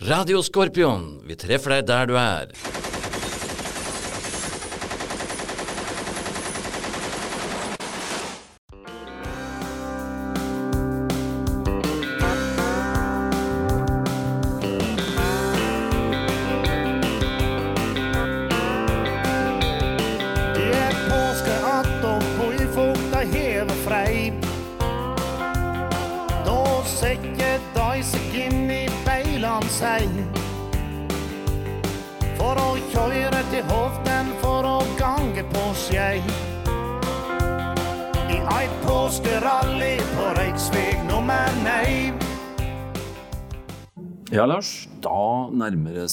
Radio Skorpion, vi treffer deg der du er.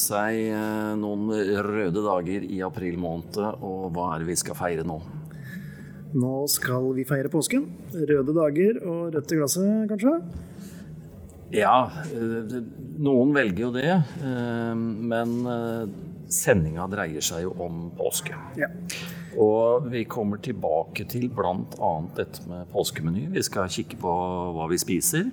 Seg eh, noen røde dager i april måned, og hva er det vi skal feire nå? Nå skal vi feire påsken. Røde dager og rødt i glasset, kanskje? Ja, eh, noen velger jo det, eh, men sendinga dreier seg jo om påske. Ja. Og vi kommer tilbake til bl.a. dette med påskemeny. Vi skal kikke på hva vi spiser.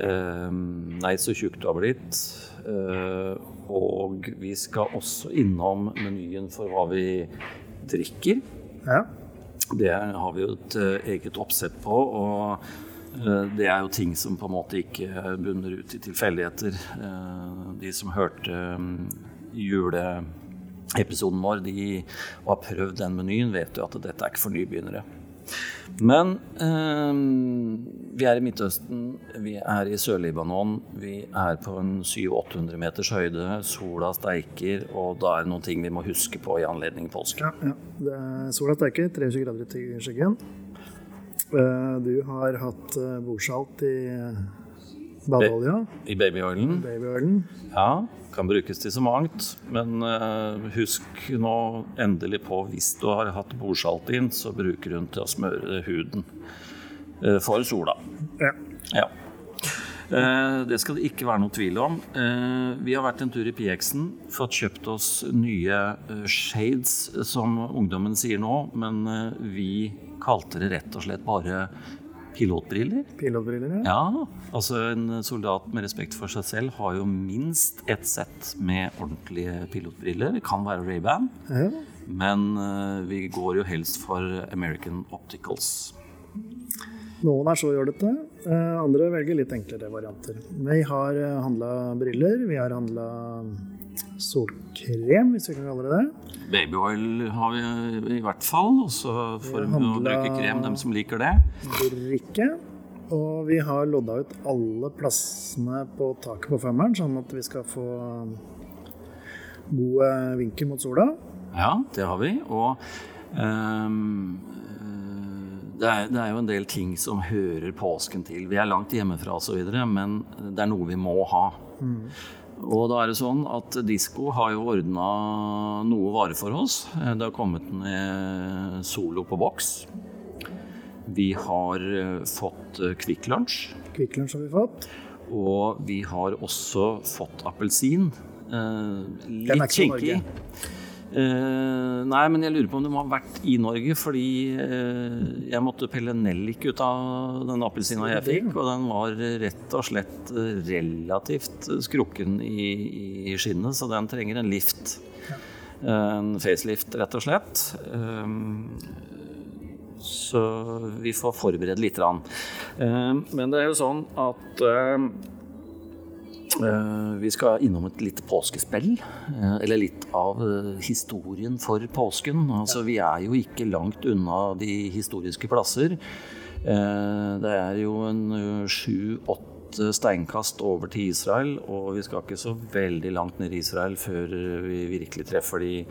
Nei, så tjukk du har blitt. Eh, og vi skal også innom menyen for hva vi drikker. ja. Det har vi jo et eh, eget oppsett på. Og eh, det er jo ting som på en måte ikke bunner ut i tilfeldigheter. De som hørte mm, juleepisoden vår, de har prøvd den menyen, vet jo at dette er ikke for nybegynnere. Men eh, vi er i Midtøsten, vi er i Sør-Libanon, vi er på en 700-800 meters høyde, sola steiker, og da er det noen ting vi må huske på i anledning påske. ja, ja. Sola steiker, 23 grader i skyggen. Eh, Du har hatt eh, bordsalt i badeolja, I babyoilen. babyoilen. Ja, kan brukes til så mangt. Men eh, husk nå endelig på hvis du har hatt bordsalt inn, så bruker hun til å smøre huden eh, for sola. Ja. Ja. Eh, det skal det ikke være noe tvil om. Vi har vært en tur i PX-en, fått kjøpt oss nye shades, som ungdommen sier nå. Men vi kalte det rett og slett bare pilotbriller. Pilotbriller, ja. Ja, altså en soldat med respekt for seg selv har jo minst ett sett med ordentlige pilotbriller. Det kan være Ray-Ban, ja. men eh, vi går jo helst for American Opticals. Noen er så jålete, eh, andre velger litt enklere varianter. Vi har handla briller, vi har handla solkrem, hvis vi kan kalle det det. Babyoil har vi i hvert fall, og så får vi bruke krem, dem som liker det. drikke. Og vi har lodda ut alle plassene på taket på femmeren, sånn at vi skal få god vinkel mot sola. Ja, det har vi. Og eh, det, er, det er jo en del ting som hører påsken til. Vi er langt hjemmefra osv., men det er noe vi må ha. Og da er det sånn at Disko har jo ordna noe vare for oss. Det har kommet ned Solo på boks. Vi har eh, fått eh, Kvikk Lunsj. Kvikk Lunsj har vi fått. Og vi har også fått appelsin. Eh, er litt kinkig. Eh, nei, men jeg lurer på om du må ha vært i Norge, fordi uh, jeg måtte pelle nellik ut av den appelsina jeg fikk, og den var rett og slett relativt skrukken i, i skinnet, så den trenger en lift. En facelift, rett og slett. Eh, så vi får forberede litt. grann. Eh, Men det er jo sånn at eh, eh, vi skal innom et lite påskespill. eh, Eller litt av eh, historien for påsken. Altså, vi er jo ikke langt unna de historiske plasser. Eh, Det er jo en eh, sju-åtte steinkast over til Israel, og vi skal ikke så veldig langt ned i Israel før vi virkelig treffer de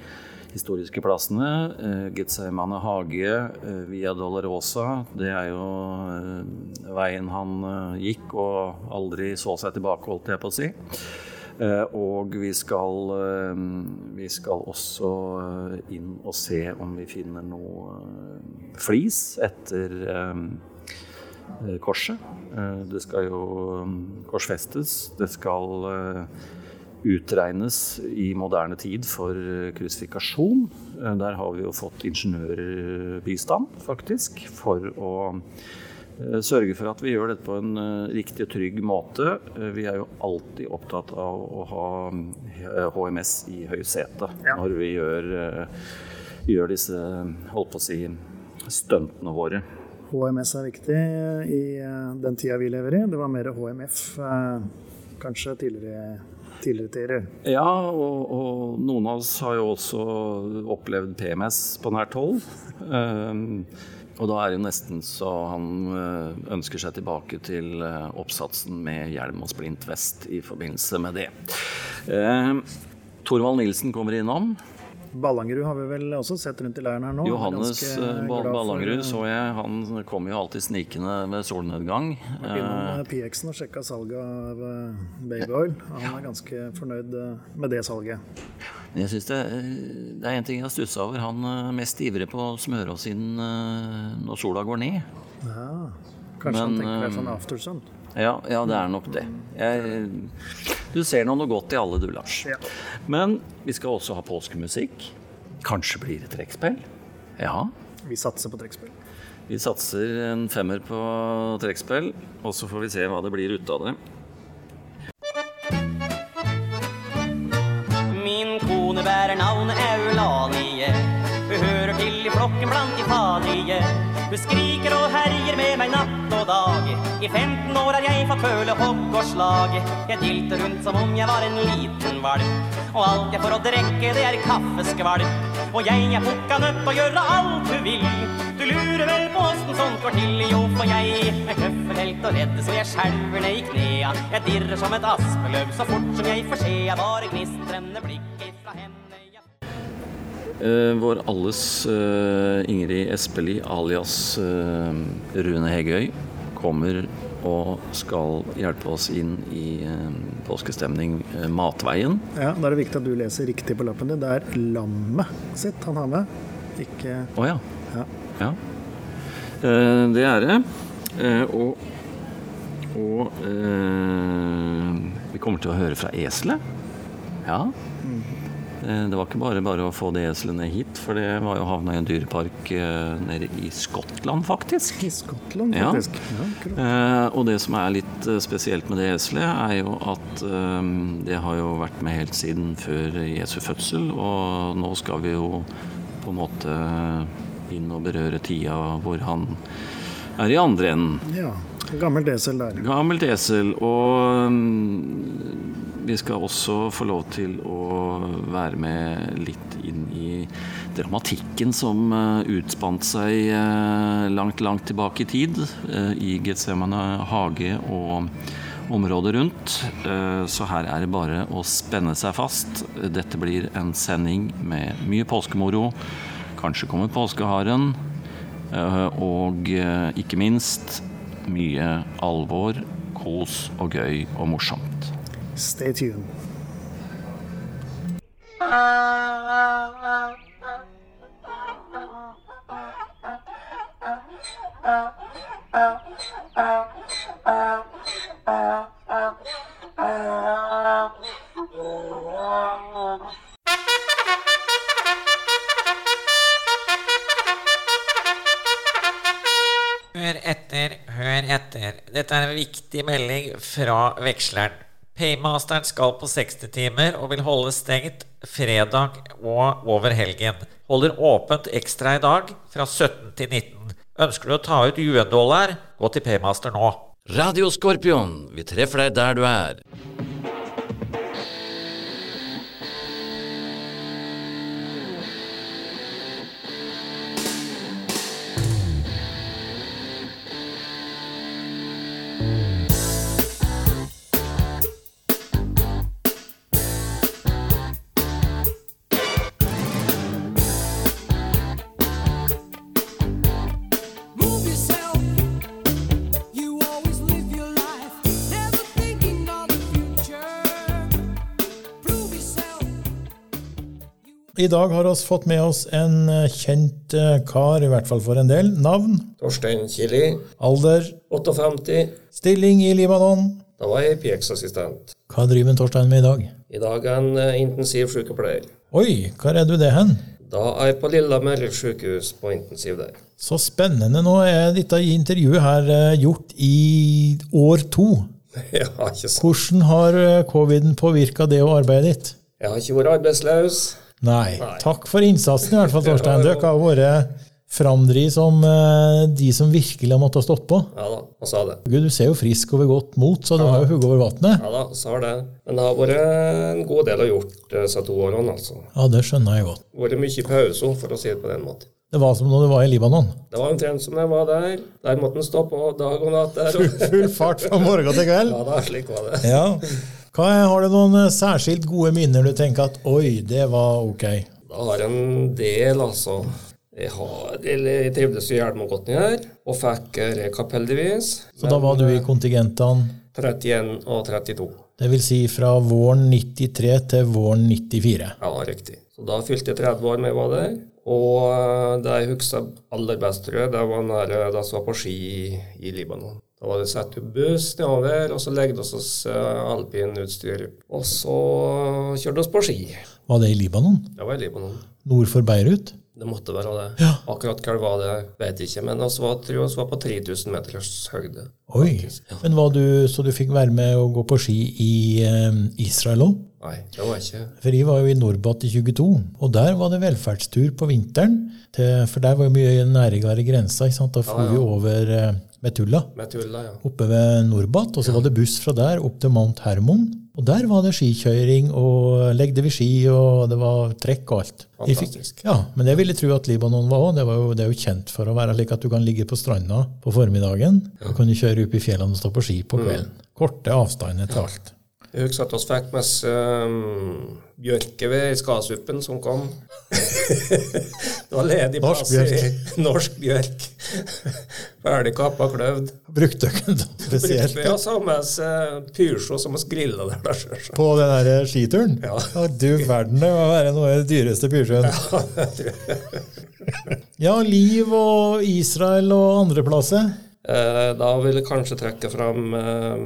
historiske plassene. Eh, Getsemane hage, eh, Via Dolorosa. Det er jo eh, veien han gikk og aldri så seg tilbake, holdt jeg på å si. Og vi skal, vi skal også inn og se om vi finner noe flis etter korset. Det skal jo korsfestes. Det skal utregnes i moderne tid for eh, krusifikasjon. Eh, Der har vi jo fått ingeniørbistand, faktisk, for å Eh, Sørge for at vi gjør dette på en riktig og trygg måte. Vi er jo alltid opptatt av å ha HMS i høysetet Ja. når vi gjør, gjør disse holdt på å si, stuntene våre. HMS er viktig i den tida vi lever i. Det var mer HMF kanskje tidligere, tidligere. Ja, og, og noen av oss har jo også opplevd PMS på nært hold. Um, og da er det jo nesten så han eh, ønsker seg tilbake til eh, oppsatsen med hjelm og splint vest i forbindelse med det. Um, Torvald Nilsen kommer innom. Ballangerud har vi vel også sett rundt i leiren her nå. Johannes eh, for, Ballangerud eh, så jeg, han kom jo alltid snikende ved solnedgang. vært innom eh, PX-en og sjekka salget av eh, babyoil. Han er ganske fornøyd eh, med det salget. Jeg synes det, det er en ting jeg har stussa over. Han er mest ivrig på å smøre oss inn eh, når sola går ned. Ja. Kanskje han tenker er eh, sånn aftersun. Ja, ja, det er nok det. Jeg, du ser nå noe godt i alle, du, Lars. Ja. Men vi skal også ha påskemusikk. Kanskje blir det trekkspill? Ja. Vi satser på trekkspill. Vi satser en femmer på trekkspill, og så får vi se hva det blir ut av det. Dag. I 15 år har jeg fått føle hogg og slag. Jeg dilter rundt som om jeg var en liten valp. Og alt jeg får å drikke, det er kaffeskvalp. Og jeg er pukka nødt å gjøre alt du vil. Du lurer vel på åssen sånt går til, jo, for jeg er tøffelhelt og redd, så jeg skjelver ned i knea. Jeg dirrer som et aspeløv så fort som jeg får se. Jeg bare gnistrende blikk ifra henne. Jeg Eh, vår alles uh, Ingrid Espelid alias uh, Rune Hegøy kommer og skal hjelpe oss inn i eh, påskestemning eh, Matveien. Ja, Da er det viktig at du leser riktig på lappen din. Det er lammet sitt han har med, ikke Å ja. ja. ja. Eh, det er det. Eh, og og eh, vi kommer til å høre fra eselet. Ja. Eh, Det var ikke bare bare å få de eslene hit, for det var jo havna i en dyrepark eh, nede i Skottland, faktisk. I Skottland, faktisk. Ja, kult. Eh, og det som er litt eh, spesielt med det eselet, er jo at eh, det har jo vært med helt siden før Jesu fødsel, og nå skal vi jo på en måte inn og berøre tida hvor han er i andre enden. ja. Gammelt esel der. Gammelt esel. Og mm, vi skal også få lov til å være med litt inn i dramatikken som eh, utspant seg eh, langt, langt tilbake i tid. eh, I Getsemane hage og området rundt. Så her er det bare å spenne seg fast. Dette blir en sending med mye påskemoro. Kanskje kommer påskeharen. eh, Og ikke minst mye alvor, kos og gøy og morsomt. Stay tuned. Hør etter, hør etter. Dette er en viktig melding fra veksleren. Paymasteren skal på 60 timer og vil holde stengt fredag og over helgen. Holder åpent ekstra i dag fra 17 til 19. Ønsker du å ta ut UN-dollar, gå til Paymaster nå. Radio Skorpion, vi treffer deg der du er. I dag har vi fått med oss en eh, kjent eh, kar, i hvert fall for en del. Navn, Torstein Kili, alder, 58. stilling i Libanon. Da var jeg PX-assistent. Hva driver Torstein med i dag? I dag er han eh, intensiv sykepleier. Oi, hvor er du det hen? Da er jeg på Lillehammer sykehus på intensiv der. Så spennende. Nå er dette intervjuet her gjort i år to. Ja, ikke sant. Hvordan har coviden påvirka det og arbeidet ditt? Jeg har ikke vært arbeidsløs. Nei. Nei. Takk for innsatsen, i hvert fall, Torstein. Ja, ja. Dere har vært framdri som eh, de som virkelig har måttet ha stått på. Ja da, og sa det. Gud, du ser jo frisk og ved godt mot, så du har jo hugget over vannet. Ja da, så har det. Men det har vært en god del å gjort eh, disse to årene, altså. Ja, det skjønner jeg godt. Vært mye pause, for å si det på den måten. Det var som når du var i Libanon. Det var omtrent som jeg var der. Der måtte en stå på dag og natt Full fart fra morgen til kveld. Ja da, slik var det. Ja. Hva har du noen eh, særskilt gode minner du tenker at oi, det var ok? Da har jeg en del, altså. Jeg, har, jeg trivdes jo med godt her, og fikk eh, rekap heldigvis. Så da var du i kontingentene, 31 og 32. det vil si fra våren 93 til våren 94. Ja, riktig. Så da fylte jeg 30 år med jeg var der. Og eh, det jeg husker aller best, tror jeg, det var da jeg var så på ski i Libanon. Da var det satt opp buss nedover, og så legde vi oss eh, alpinutstyr. Og så kjørte vi på ski. Var det i Libanon? Det var i Libanon. Nord for Beirut? Det måtte være det. Ja. Akkurat hva det var, det vet jeg ikke. Men vi var, tror vi var på 3000 meters høyde. Oi. Men var du, Så du fikk være med å gå på ski i eh, Israel òg? Nei, det var ikke For jeg var jo i Norbat i 22, og der var det velferdstur på vinteren. Til, for der var jo mye nærmere grensa. ikke sant? Da for vi over eh, Metulla, med ja. oppe ved Norbat. Og så var det buss fra der opp til Mount Hermon. Og der var det skikjøring, og legde vi ski, og det var trekk og alt. Fantastisk. fikk- ja, Men det ville jeg tro at Libanon var òg. Det, var jo- det er jo kjent for å være slik at du kan ligge på stranda på formiddagen. og kan du kjøre opp i fjellene og stå på ski på kvelden. Korte avstander til alt. Jeg husker at vi fikk oss um, bjørkeved i skadsuppen som kom. det var ledig Norsk plass i norsk bjørk. Ferdig kappa kløvd. Brukte dere den spesielt Vi også med oss eh, pysjo som vi grilla der. der på den der eh, skituren? Ja. Du verden, det må være noe av det dyreste pyrsjøen. Ja, ja, Liv og Israel og andreplasser? Eh, da vil jeg kanskje trekke fram eh,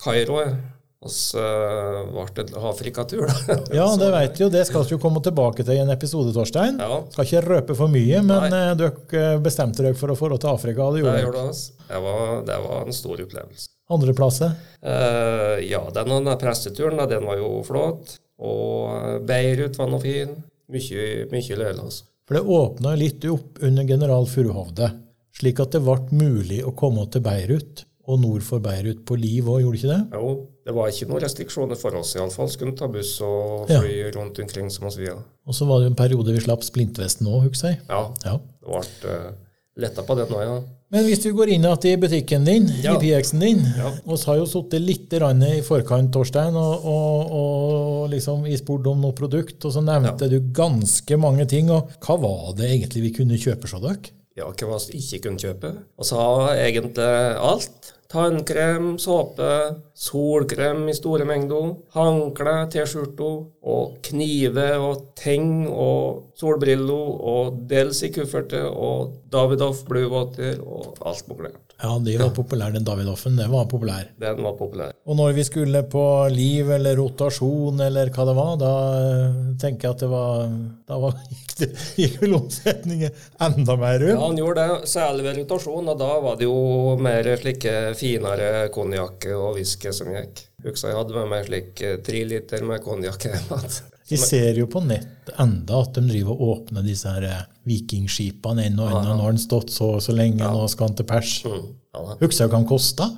Kairo. jeg. Eh, ble det en Afrikatur, da. Ja, det vi jo. Det skal vi jo komme tilbake til i en episode, Torstein. Ja. Skal ikke røpe for mye, men Nei. eh, dere eh, bestemte dere for å få råd til Afrika. Det gjorde dere. det. altså. Det var, det var en stor opplevelse. Andre plasser. Eh, ja, den presteturen den var jo flott. Og eh, Beirut var noe fin. Mye, mye løyelig, altså. For det åpna litt opp under general Furuhovde, slik at det ble mulig å komme til Beirut, og nord for Beirut på Liv òg, gjorde ikke det? Jo, det var ikke noen restriksjoner for oss iallfall. Skulle ta buss og Ja. rundt omkring som oss via. Og så var det jo en periode vi slapp splintvesten òg, husker jeg. Ja, Ja. det ble uh, letta på det nå, ja. Men hvis du går inn igjen i butikken din, Ja. i PX-en din, Ja. og så har jo sittet litt i forkant, Torstein, og, og, og liksom vi spurte om noe produkt, og så nevnte du ganske mange ting. og Hva var det egentlig vi kunne kjøpe hos dere? Ja, hva vi ikke kunne kjøpe? Så har egentlig alt. Tannkrem, såpe, solkrem i store mengder, håndkle, T-skjorte og kniver og ting og solbriller og dels i kufferter og Davidoff bluewater og alt mulig. Ja, de var populære, den Davidoffen. Det var populær. Den var populær. Og når vi skulle på liv eller rotasjon eller hva det var, da eh, tenker jeg at det var Da var, gikk, det, gikk vel omsetningen enda mer rundt? Ja, han gjorde det, særlig ved rotasjon, og da var det jo mer slike finere konjakk og whisky som gikk. Husker jeg hadde med meg slik eh, tre liter med konjakk. Vi ser jo på nett enda at de driver og åpner disse her eh, vikingskipene ennå. og en. Nå har den stått så og så lenge, nå skal han til pers. Mm, ja. Husker du hva den kosta?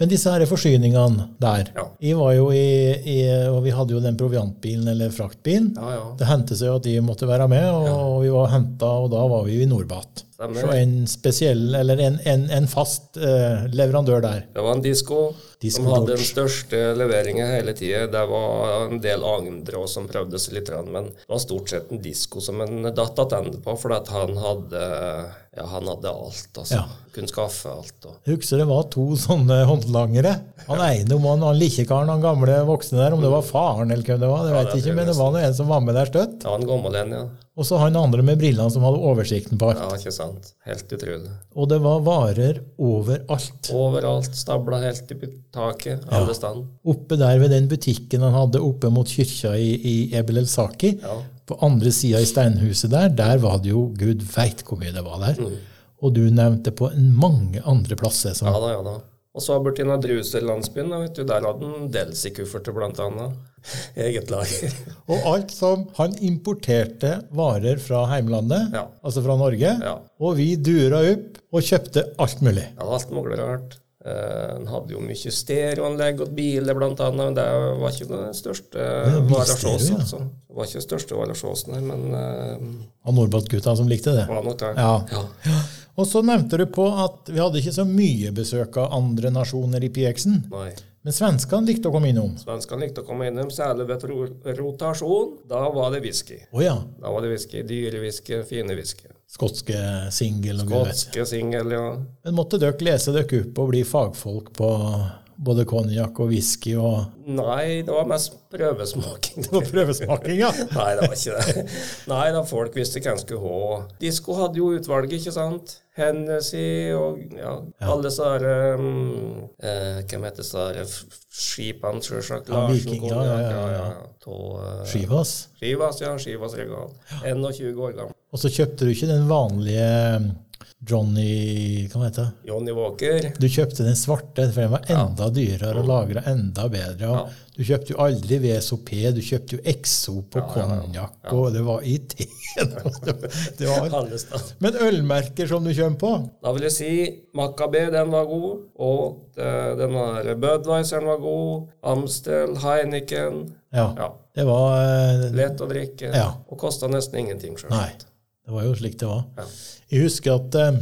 Men disse her forsyningene der Ja. Jeg var jo i, i Og vi hadde jo den proviantbilen, eller fraktbilen. Ja, ja. Det hendte seg at de måtte være med, og vi var henta, og da var vi i Norbat. Så en spesiell, eller en, en, en fast eh, leverandør der. Det var en disko, Disco som hadde den største leveringen hele tida. Det var en del andre også som prøvde seg litt, men det var stort sett en disko som en datt attende på, for at han hadde, ja, han hadde alt. altså. Ja. Kunne skaffe alt. Og. Husker det var to sånne håndlangere. Han ene om han, han likekaren, han gamle voksne der, om det var faren eller hvem det var, det Ja, vet jeg ikke, men det var nå en som var med der støtt. Ja, en gammel en, ja. Og så han andre med brillene som hadde oversikten på alt. Ja, ikke sant. Helt utrolig. Og det var varer overalt. Overalt. Stabla helt i taket. Alle stand. Oppe der ved den butikken han hadde oppe mot kyrkja i, i Ebel El Saki, Ja. På andre sida i steinhuset der, der var det jo Gud veit hvor mye det var der. Og du nevnte på mange andre plasser. Som, Ja da, ja da. Og så borti den du, der hadde han Delsi-kufferter annet. Eget lager. Og alt som Han importerte varer fra heimlandet, Ja. altså fra Norge, Ja. og vi dura opp og kjøpte alt mulig. Ja, alt mulig rart. Eh, Han hadde jo mye stereoanlegg og biler, blant annet, men det var ikke den største ja. Altså. Det var ikke den største varasjåsen her, men uh, Av Nordbolt-gutta som likte det. det var nok det. Ja. ja. Og så nevnte du på at vi hadde ikke så mye besøk av andre nasjoner i PX-en. Men svenskene likte å komme innom. Svenskene likte å komme innom, særlig ved rotasjon. Da var det whisky. Oh, ja. Da var det whisky. Dyrewhisky, fine whisky. Skotske single og. Skotske singel, ja. Men måtte dere lese dere opp og bli fagfolk på både konjakk og whisky og Nei, det var mest prøvesmaking. Det var prøvesmaking, ja? Nei, det var ikke det. Nei, da folk visste hvem skulle ha. Disko hadde jo utvalget, ikke sant? Hennessy og ja, alle disse der um, eh, Hvem heter disse skipene, sjølsagt? Ja, Larsen, Viking, ja, ja, ja, ja. To, uh, Skivas. Skivas, ja. Skivas regal. 21 år gammel. Og så kjøpte du ikke den vanlige Johnny Hva heter det? Johnny Walker. Du kjøpte den svarte, for den var enda dyrere og lagra enda bedre. Ja. Du kjøpte jo aldri VSOP, du kjøpte jo Exo på konjakk, og det var i teen. Det var. Men ølmerker som du kommer på Da vil jeg si Maccabee, den var god. Og eh, den der Budwiseren var god. Amstel, Heineken. Ja. Ja. Det var eh, Lett å drikke. Ja. Og kosta nesten ingenting, sjølsagt. Det var jo slik det var. Ja. Jeg husker at eh,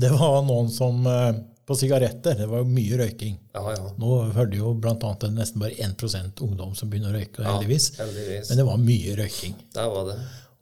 det var noen som eh, På sigaretter. Det var jo mye røyking. Ja, ja. Nå hørte jo bl.a. nesten bare 1% ungdom som begynner å røyke, heldigvis. heldigvis. Men det var mye røyking. Der var det.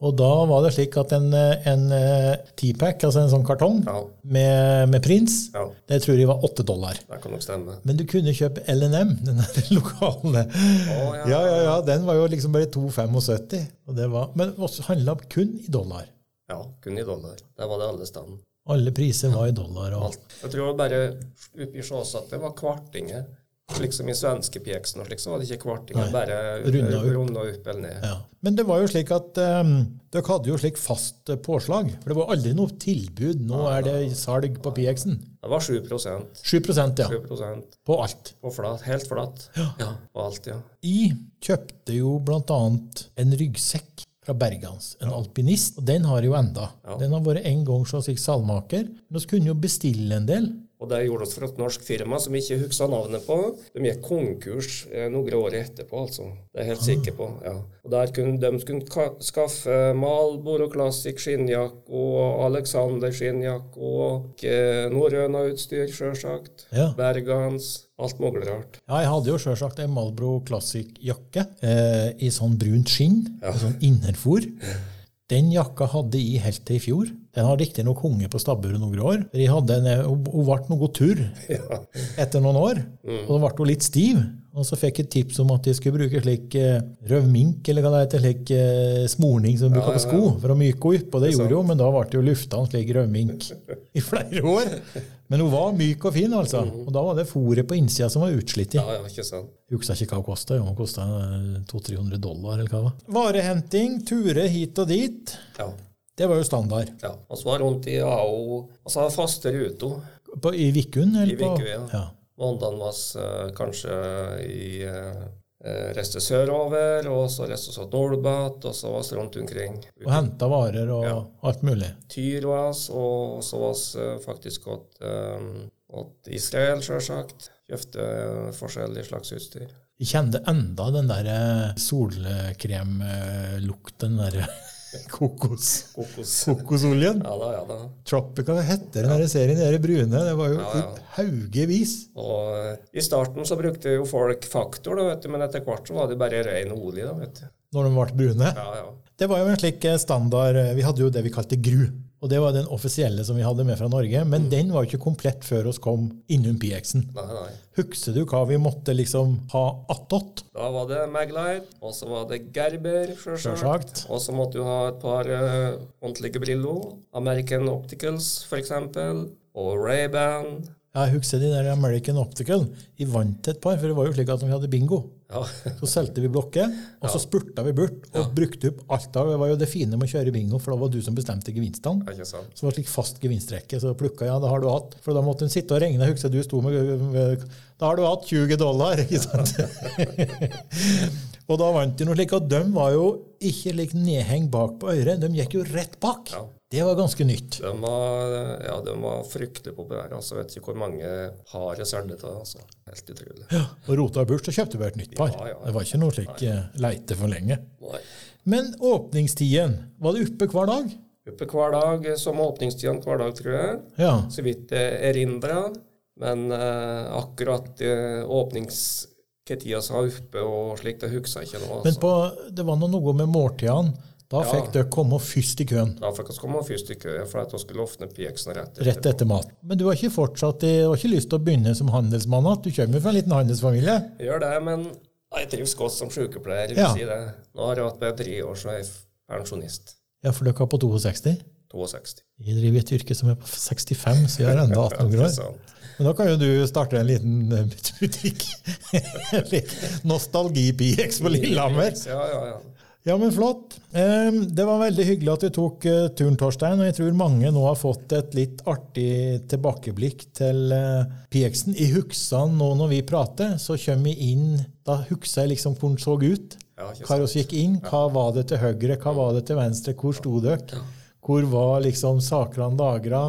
Og da var det slik at en, eh, en eh, T-pack, altså en sånn kartong Ja. med, med prins, Ja. det tror jeg var åtte dollar. Det kan nok stemme. Men du kunne kjøpe LNM, den lokale. Oh, ja. ja, ja, ja, Den var jo liksom bare 2,75. og det var- Men også handla kun i dollar. Ja, kun i dollar. Der var det alle steder. Alle priser var i dollar. og Alt. Jeg tror bare Sjås at det var kvartinger. Liksom i svenske pieksen og slik, så var det ikke kvartinger. Bare Runda opp. runda opp eller ned. Ja. Men det var jo slik at um, dere hadde jo slik fast eh, påslag. For det var aldri noe tilbud. Nå er det salg på PX-en. Det var 7 7 7% ja. På alt. På flat, helt flatt. Ja. På alt, ja. I kjøpte jo bl.a. en ryggsekk fra Bergans, en alpinist. Og den har jeg jo enda. Ja. Den har vært en gang så slik salmaker. Men vi kunne jo bestille en del. Og det gjorde oss for et norsk firma som vi ikke husker navnet på. De gikk konkurs eh, noen år etterpå, altså. Det er jeg helt sikker på. ja. Og Der kunne de kunne ka- skaffe Malboro Classic skinnjakke og Alexander skinnjakke og eh, Norrøna-utstyr, sjølsagt. Ja. Bergans. Alt mulig rart. Ja, jeg hadde jo sjølsagt en Malbro Classic-jakke eh, i sånn brunt skinn, ja. sånn innerfor. Den jakka hadde jeg helt til i fjor. Den har riktignok hunget på stabburet noen år. en, Hun hun ble noe turr etter noen år, og da ble hun litt stiv. Og så fikk jeg tips om at de skulle bruke slik eh, røvmink, eller hva det heter, slik eh, smorning som de bruker på sko, for å myke henne opp. Og det gjorde hun, men da ble det jo lufta en slik røvmink i flere år. Men hun var myk og fin, altså. Og da var det fôret på innsida som var utslitt. Ja, ja, ikke sant. Jeg husker ikke hva det kosta. Hun kosta 200-300 dollar, eller hva det var. Varehenting, ture hit og dit. Ja. Det var jo standard. ja. Og så var rundt i AO Og så hadde faste ruter. På, I Vikun? I Vikun, ja. ja. Måndagen var eh, kanskje i eh, eh, reiste sørover, og så reiste vi til Nordbøt, og så var vi rundt omkring. Og henta varer og Ja. alt mulig. Tyr var vi, og så var vi faktisk åt, åt Israel, sjølsagt. Kjøpte forskjellig slags utstyr. Jeg kjente enda den der solkremlukten, der kokos, Kokos. kokosoljen. Ja da, ja da. Tropica heter den der serien, de brune. Det var jo Ja, ja. haugevis. Og i starten så brukte jo folk faktor, da, vet du, men etter hvert så var det bare ren olje, da, vet du. Når de ble brune. Ja, ja. Det var jo en slik standard eh, Vi hadde jo det vi kalte GRU. Og det var den offisielle som vi hadde med fra Norge. Men den var jo ikke komplett før oss kom innom PX-en. Husker du hva vi måtte liksom ha attåt? Da var det Maglite, og så var det Gerber, sjølsagt. Og så måtte du ha et par uh, ordentlige Brillo. American Opticals, eksempel. Og Ray-Ban. Jeg husker de der American Optical. Vi vant et par, for det var jo slik at vi hadde bingo. Ja. Så solgte vi blokker, og så spurta vi bort og brukte opp alt. av- Det var jo det fine med å kjøre bingo, for da var du som bestemte gevinstene. Så det var slik fast gevinstrekke. Så plukka ja, det har du hatt. For da måtte en sitte og regne. Husker du sto med, med Da har du hatt 20 dollar, ikke sant? og da vant de noe slik Og de var jo ikke lik nedheng bak på øret. De gikk jo rett bak. Ja. Det var ganske nytt. De var, ja, de var fryktelig populære. Altså, vet ikke hvor mange har jeg det, til. Altså. Helt utrolig. Ja, Og rota bort, så kjøpte vi et nytt par. Ja, ja. Det var ikke noe slik eh, leite for lenge. Nei. Men åpningstiden, var det oppe hver dag? Oppe hver dag, som åpningstiden hver dag, tror jeg. Ja. Så vidt jeg erindrer. Men eh, akkurat eh, åpningstida som var oppe og slik, det husker jeg ikke nå. Men Altså. på, det var noe med måltidene. Da Ja. fikk dere komme først i køen. Da fikk vi komme først i køen, for at vi skulle åpne PX-en rett Rett etter mat. Men du har ikke fortsatt du har ikke lyst til å begynne som handelsmann igjen? Du kommer fra en liten handelsfamilie? Jeg gjør det, men jeg trives godt som sykepleier. Ja. si det. Nå har jeg hatt med tre år, så er jeg pensjonist. Ja, for dere er på 62? 62. Jeg driver et yrke som er på 65, så jeg har enda 18 Ikke år. Men da kan jo du starte en liten eh, butikk. Nostalgi-PX på Lillehammer. Ja, ja, ja. Ja, men flott. Det var veldig hyggelig at du tok eh, turen, Torstein. Og jeg tror mange nå har fått et litt artig tilbakeblikk til eh, PX-en. I huksene nå når vi prater, så kommer vi inn Da huksa jeg liksom hvordan så ut. Ja, Hva vi gikk inn, hva var det til høyre, hva var det til venstre, hvor sto dere? Hvor var liksom sakene lagra?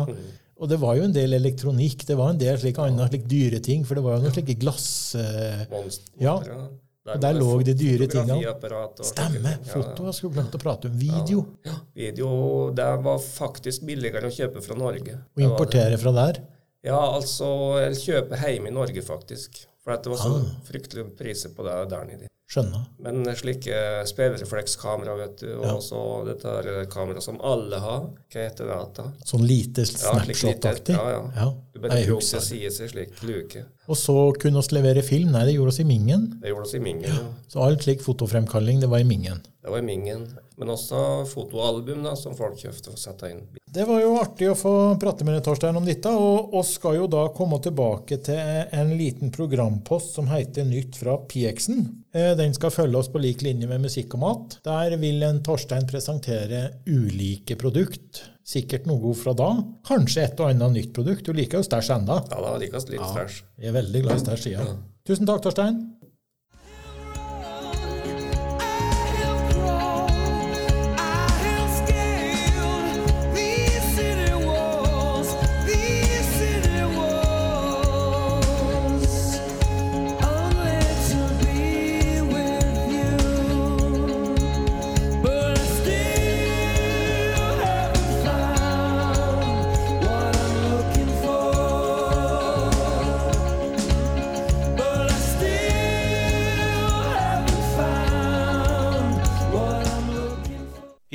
Og det var jo en del elektronikk, det var en del slik, andre slik dyre ting, for det var jo noen slike glass... eh, Monster, Ja. Og der lå de dyre tingene. Stemme! ting. Foto, jeg skulle glemt å prate om. Video. Ja. Video, det var faktisk billigere å kjøpe fra Norge. Og importere fra der. Ja, altså, Eller kjøpe hjemme i Norge, faktisk. For at det var så Ah. fryktelige priser på det der nede. Skjønner. Men slike speilreflekskamera, vet du, og så dette her kamera som alle har. Hva heter det? da? Sånn lite Ja, snapshot-aktig. Ja, ja. Du bare brukte husker til slik luke. Og så kunne vi levere film. Nei, det gjorde oss i Mingen. Det gjorde oss i Mingen. Ja. Så alt slik fotofremkalling, det var i Mingen. Det var i Mingen. Men også fotoalbum da, som folk kjøpte for å sette inn. Det var jo artig å få prate med deg, Torstein, om dette. Og vi skal jo da komme tilbake til en liten programpost som heter Nytt fra PX-en. Eh, Den skal følge oss på lik linje med musikk og mat. Der vil en Torstein presentere ulike produkt. Sikkert noe fra da. Kanskje et og annet nytt produkt. Du liker jo stæsj enda. Ja, da liker jeg litt stæsj. Jeg er veldig glad i stæsj, ja. Tusen takk, Torstein.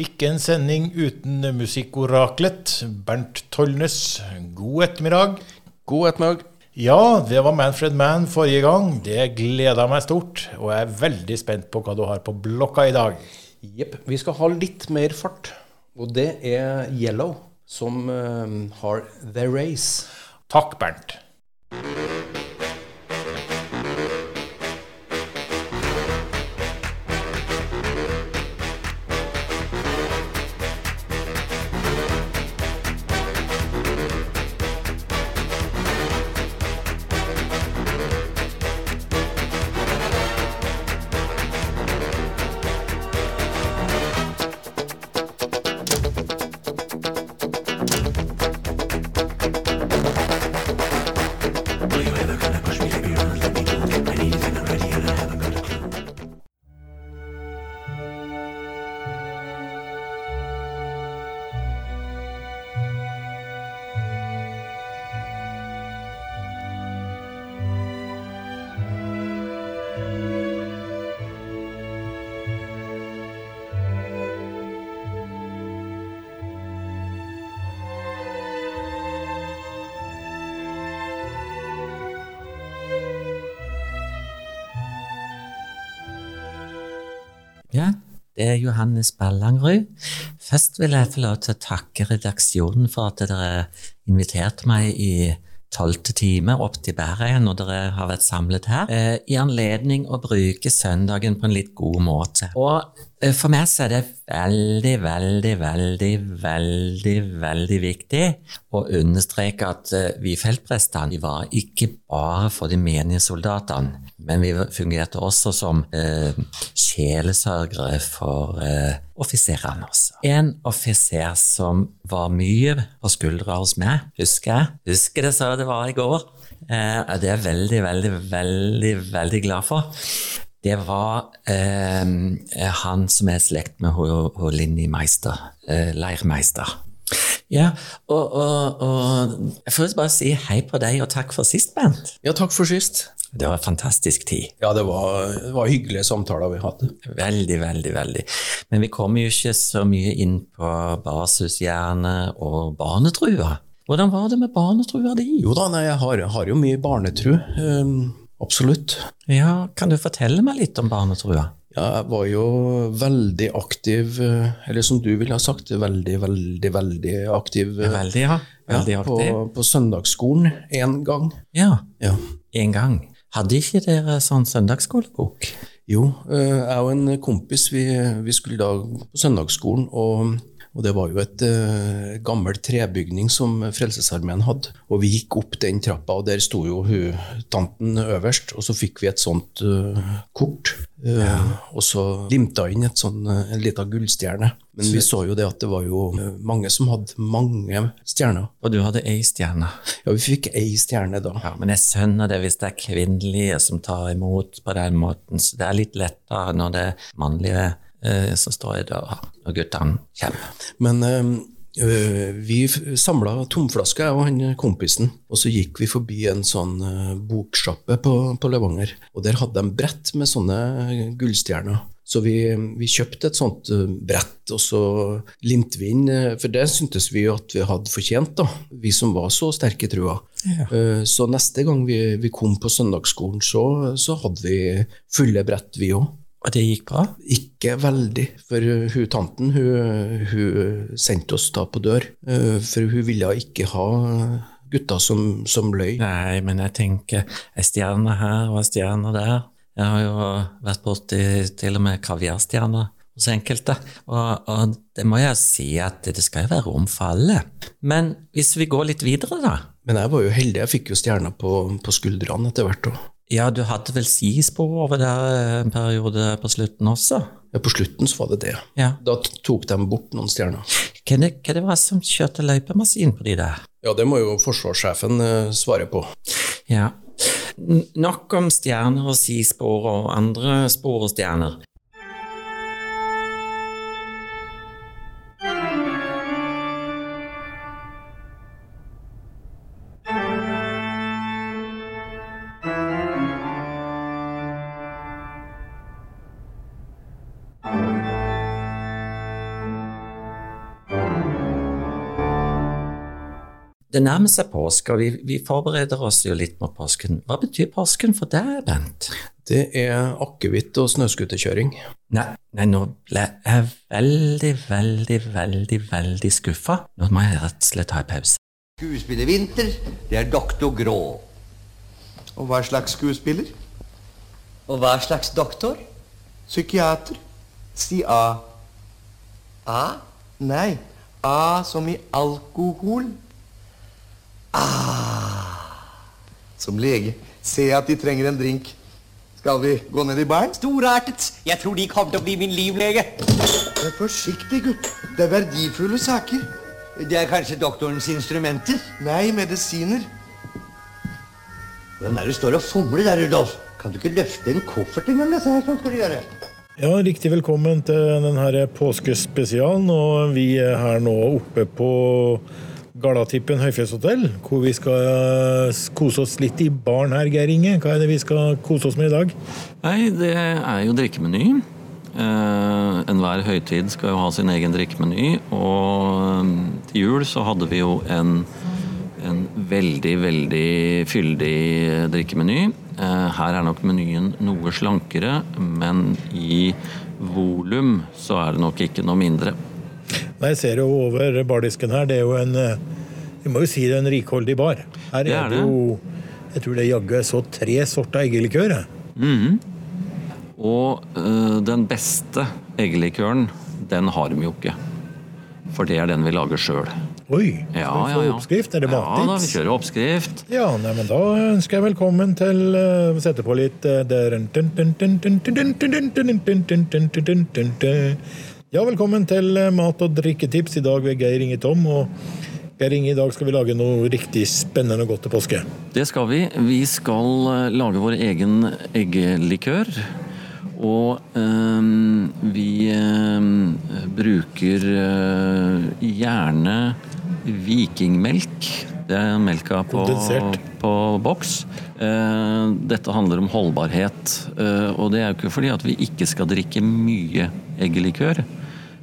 Ikke en sending uten musikkoraklet. Bernt Tollnes, god ettermiddag. God ettermiddag. Ja, det var Manfred Mann forrige gang. Det gleda meg stort, og jeg er veldig spent på hva du har på blokka i dag. Jepp. Vi skal ha litt mer fart. Og det er Yellow som eh, har The Race. Takk, Bernt. Er Johannes Ballangrud. Først vil jeg få lov til å takke redaksjonen for at dere inviterte meg i tolvte time opp til Bæreien når dere har vært samlet her, eh, i anledning å bruke søndagen på en litt god måte. Og for meg så er det veldig, veldig, veldig, veldig, veldig viktig å understreke at eh, vi feltprestene var ikke bare for de menige soldatene, men vi fungerte også som eh, sjelesørgere for eh, offiserene også. En offiser som var mye på skuldra hos meg, husker jeg. Husker det så det var i går. Eh, det er jeg veldig, veldig, veldig, veldig glad for. Det var eh, han som er i slekt med Linni Meister, eh, Leirmeister. Ja, og, og, og jeg får bare si hei på deg, og takk for sist, Bent. Ja, takk for sist. Det var en fantastisk tid. Ja, det var, det var hyggelige samtaler vi hadde. Veldig, veldig, veldig. Men vi kommer jo ikke så mye inn på basishjerne og barnetrua. Hvordan var det med barnetrua di? Jo da, nei, jeg har, har jo mye barnetru. ehm, absolutt. Ja, kan du fortelle meg litt om barnetrua? Ja, jeg var jo veldig aktiv, eh, eller som du ville ha sagt, veldig, veldig, veldig aktiv. eh, Veldig, ja. Veldig ja, aktiv. På, på søndagsskolen én gang. Ja, Ja. en gang. Hadde ikke dere sånn søndagsskolebok? Jo, eh, jeg og en kompis vi, vi skulle da på søndagsskolen, og, og det var jo et uh, gammel trebygning som Frelsesarmeen hadde. Og vi gikk opp den trappa, og der sto jo hun, tanten øverst, og så fikk vi et sånt uh, kort. eh, Og så limta inn et sånn, eh, en liten gullstjerne. Men vi så jo det at det var jo eh, mange som hadde mange stjerner. Og du hadde ei stjerne. Ja, vi fikk ei stjerne da. Ja, men jeg skjønner det hvis det er kvinnelige som tar imot på den måten, så det er litt lettere når det er mannlige eh, som står i døra, når guttene kommer. Men øh, vi samla tomflasker, jeg og han kompisen, og så gikk vi forbi en sånn boksjappe på, på Levanger. Og der hadde de brett med sånne gullstjerner. Så vi, vi kjøpte et sånt brett, og så limte vi inn, for det syntes vi at vi hadde fortjent, da, vi som var så sterke i trua. Ja. Så neste gang vi, vi kom på søndagsskolen, så, så hadde vi fulle brett, vi òg. Og det gikk bra? Ikke veldig, for hun tanten hun, hun sendte oss da på dør, uh, for hun ville ikke ha gutter som, som løy. Nei, men jeg tenker ei stjerne her og ei stjerne der. Jeg har jo vært borti til og med kaviarstjerner hos enkelte, og, og det må jeg si at det skal jo være rom for alle. Men hvis vi går litt videre, da? Men jeg var jo heldig, jeg fikk jo stjerner på, på skuldrene etter hvert. også. Ja, du hadde vel skispor over der en periode på slutten også? Ja, på slutten så var det det. Ja. Da tok de bort noen stjerner. Hva det, hva det var som kjørte løypemaskin på de der? Ja, det må jo forsvarssjefen uh, svare på. Ja. Nok om stjerner og skispor og andre spor og stjerner. Det nærmer seg påske, og vi, vi forbereder oss jo litt mot påsken. Hva betyr påsken for deg, Bent? Det er akevitt og snøscooterkjøring. Nei, nei, nå ble jeg veldig, veldig, veldig, veldig skuffa. Nå må jeg rett og slett ta en pause. Skuespiller Winter, det er doktor Grå. Og hva slags skuespiller? Og hva slags doktor? Psykiater. Si A. A? Nei, A som i alkohol. Som lege ser jeg at de trenger en drink. Skal vi gå ned i baren? Storartet. Jeg tror de kommer til å bli min livlege. Vær forsiktig, gutt. Det er verdifulle saker. Det er kanskje doktorens instrumenter? Nei, medisiner. Hvem er det du står og fomler der, Rudolf? Kan du ikke løfte en koffert engang? dette her? Sånn skal du gjøre. Ja, Riktig velkommen til denne påskespesialen. Og vi er her nå oppe på Galatippen høyfjellshotell, hvor vi skal eh, kose oss litt i baren her, Geir Inge. Hva er det vi skal kose oss med i dag? Nei, det er jo drikkemeny. Eh, Enhver høytid skal jo ha sin egen drikkemeny. Og til jul så hadde vi jo en, en veldig, veldig fyldig drikkemeny. Eh, her er nok menyen noe slankere, men i volum så er det nok ikke noe mindre. Nei, Jeg ser jo over bardisken her, det er jo en, eh, Vi må jo si det er en rikholdig bar. Her Det er er det jo Jeg tror det jaggu er så tre sorter eggelikør. Mhm. Og øh, den beste eggelikøren, den har de jo ikke. For det er den vi lager sjøl. Oi, Ja, vi få ja. oppskrift? Er det Ja da, vi kjører oppskrift. Ja, nei, men da ønsker jeg velkommen til uh, Sette på litt uh, Ja, velkommen til eh, mat- og drikketips. I dag ved Geir Inge Tom. Og Geir Inge, i dag skal vi lage noe riktig spennende og godt til påske. Det skal vi. Vi skal øh, lage vår egen eggelikør. Og øh, vi øh, bruker øh, gjerne vikingmelk. Det er melka på, på boks. Eh, dette handler om holdbarhet. Eh, og det er jo ikke fordi at vi ikke skal drikke mye eggelikør.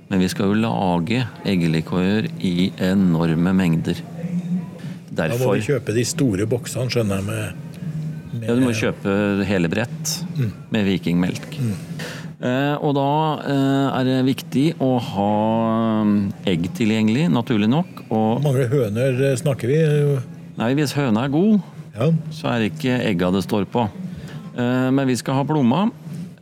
Men vi skal jo lage eggelikør i enorme mengder. Da må vi kjøpe de store boksene, skjønner jeg. med... ja, Du må kjøpe hele brett Mm. med vikingmelk. Eh, og da eh, er det viktig å ha mm, egg tilgjengelig, naturlig nok. Hvor mange høner eh, snakker vi? Nei, hvis høna er god, så er det ikke egga det står på. Eh, men vi skal ha plomma.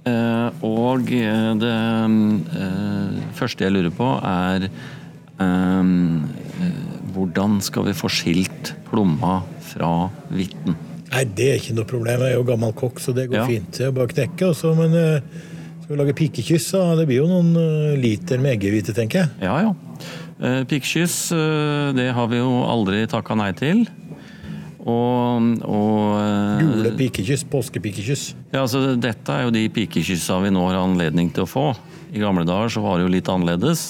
Eh, og eh, det eh, første jeg lurer på, er eh, eh, hvordan skal vi få skilt plomma fra hvitten? Nei, det er ikke noe problem. Jeg er jo gammel kokk, så det går Ja. fint. Jeg bare knekker, knekke. Også, men skal vi lage pikekyss, da? det blir jo noen liter med eggehvite, tenker jeg. Ja, ja. Eh, Pikkkyss, eh, det har vi jo aldri takka nei til. Og, og eh, Gule pikekyss, påskepikekyss. Ja, altså Dette er jo de pikekyssa vi nå har anledning til å få. I gamle dager så var det jo litt annerledes.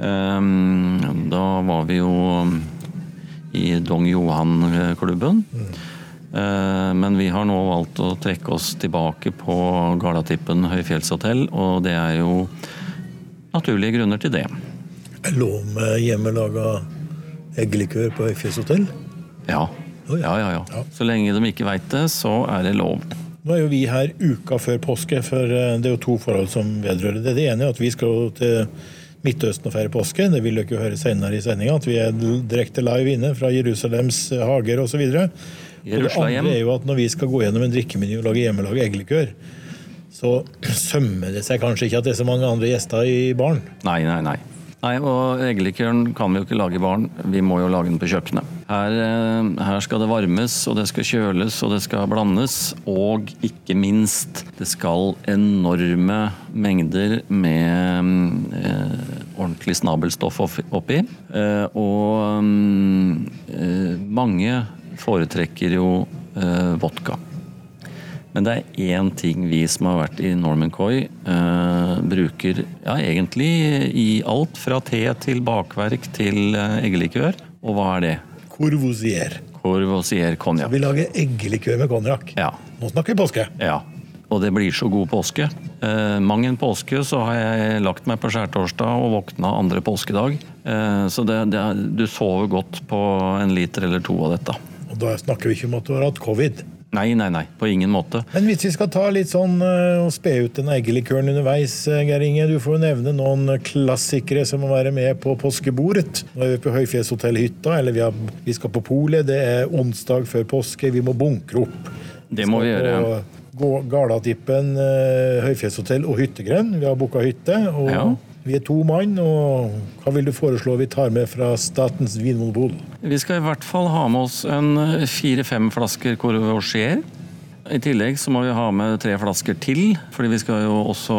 Um, da var vi jo i Dong Johan-klubben. Eh, Men vi har nå valgt å trekke oss tilbake på Galatippen høyfjellshotell, og det er jo naturlige grunner til det. Jeg lå med hjemmelaga eggelikør på Høyfjellshotell? Ja. Ja, ja, ja. Så lenge de ikke veit det, så er det lov. Nå er jo vi her uka før påske, for eh, det er jo to forhold som vedrører det. Det ene er at vi skal til Midtøsten og feire påske. Det vil dere jo høre senere i sendinga, at vi er direkte live inne fra Jerusalems eh, hager osv. Det andre er jo at når vi skal gå gjennom en drikkemeny og lage hjemmelaga eggelikør, så sømmer det seg kanskje ikke at det er så mange andre gjester i baren. Nei, nei, nei. Nei, og Eggelikøren kan vi jo ikke lage i baren, vi må jo lage den på kjøkkenet. Her, eh, her skal det varmes, og det skal kjøles, og det skal blandes. Og ikke minst, det skal enorme mengder med eh, ordentlig snabelstoff oppi. Eh, og mm, eh, mange foretrekker jo eh, vodka. Men det er én ting vi som har vært i Norman Coy eh, bruker ja, egentlig i alt fra te til bakverk til eh, eggelikør. Og hva er det? Courvoisier. Courvoisier konjakk. Vi lager eggelikør med konjakk. Ja. Nå snakker vi påske. Ja. Og det blir så god påske. Eh, mang en påske så har jeg lagt meg på skjærtorsdag og våkna andre påskedag. Eh, så det, det, du sover godt på en liter eller to av dette. Og da snakker vi ikke om at du har hatt covid. Nei, nei, nei. På ingen måte. Men hvis vi skal ta litt sånn eh, og spe ut den eggelikøren underveis, eh, Geir Inge, du får jo nevne noen klassikere som må være med på påskebordet. Nå er vi på Høyfjellshotellhytta, eller vi, har, vi skal på polet. Det er onsdag før påske. Vi må bunkre opp. Det må vi gjøre. På Gå- Galatippen, eh, Høyfjellshotell og hyttegrend. Vi har booka hytte. og Ja. Vi er to mann. og Hva vil du foreslå vi tar med fra Statens vinmonopol? Vi skal i hvert fall ha med oss en eh, fire-fem flasker Courvoisier. I tillegg så må vi ha med tre flasker til, fordi vi skal jo også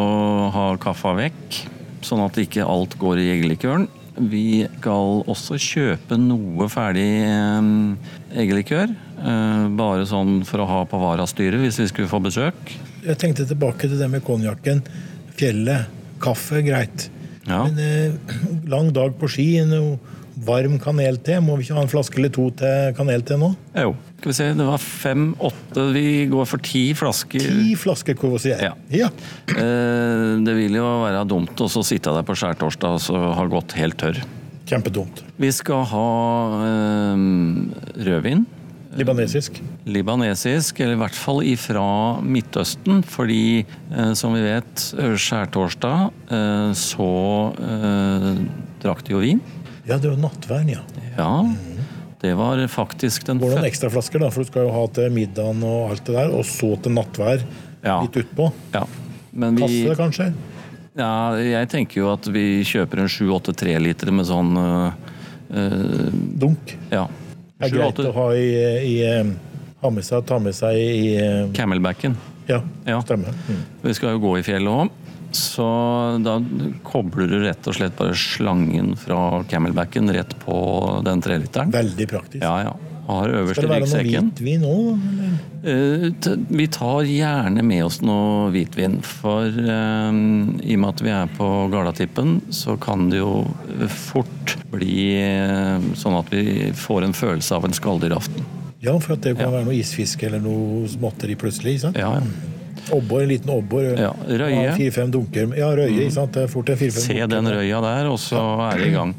ha kaffa vekk. Sånn at ikke alt går i eggelikøren. Vi skal også kjøpe noe ferdig eh, eggelikør. eh, Bare sånn for å ha på varastyret hvis vi skulle få besøk. Jeg tenkte tilbake til det med konjakken. Fjellet. Kaffe, greit. Ja. Men eh, lang dag på ski, noe varm kanelte. Må vi ikke ha en flaske eller to til kanelte nå? Jo. Skal vi se, det var fem-åtte. Vi går for ti flasker. Ti flasker Courvoisier. Ja. Eh, Det vil jo være dumt å sitte der på skjærtorsdag og så ha gått helt tørr. Kjempedumt. Vi skal ha eh, rødvin. Libanesisk. Libanesisk, eller i hvert fall ifra Midtøsten. Fordi, eh, som vi vet, skjærtorsdag eh, så eh, drakk de jo vin. Ja, det var nattvern, ja. Ja. Det var faktisk den Går noen fø- da, for du skal jo ha til middagen og alt det der, og så til nattvær litt utpå. Ja. Men vi, Passe, kanskje? Ja, jeg tenker jo at vi kjøper en 7-8 3-liter med sånn øh, Dunk. Ja. Det er greit å ha i, i eh, Ha med seg, ta med seg i eh, Camelbacken. Ja, stemmer. Mm. Vi skal jo gå i fjellet òg. Så da kobler du rett og slett bare slangen fra camelbacken rett på den treliteren. Veldig praktisk. Ja, ja. Har øverst Skal det være noe hvitvin òg? Eh, Vi tar gjerne med oss noe hvitvin, for eh, i og med at vi er på Galatippen, så kan det jo fort bli eh, sånn at vi får en følelse av en skalldyraften. Ja, for at det kan være noe isfiske eller noe småtteri plutselig. sant? Ja, ja. Obbor, en liten obbor. Ja, røye. Ja, Fire-fem dunker. Ja, røye. ikke sant? Det er fort en fire-fem Se dunker. den røya der, og så er det i gang.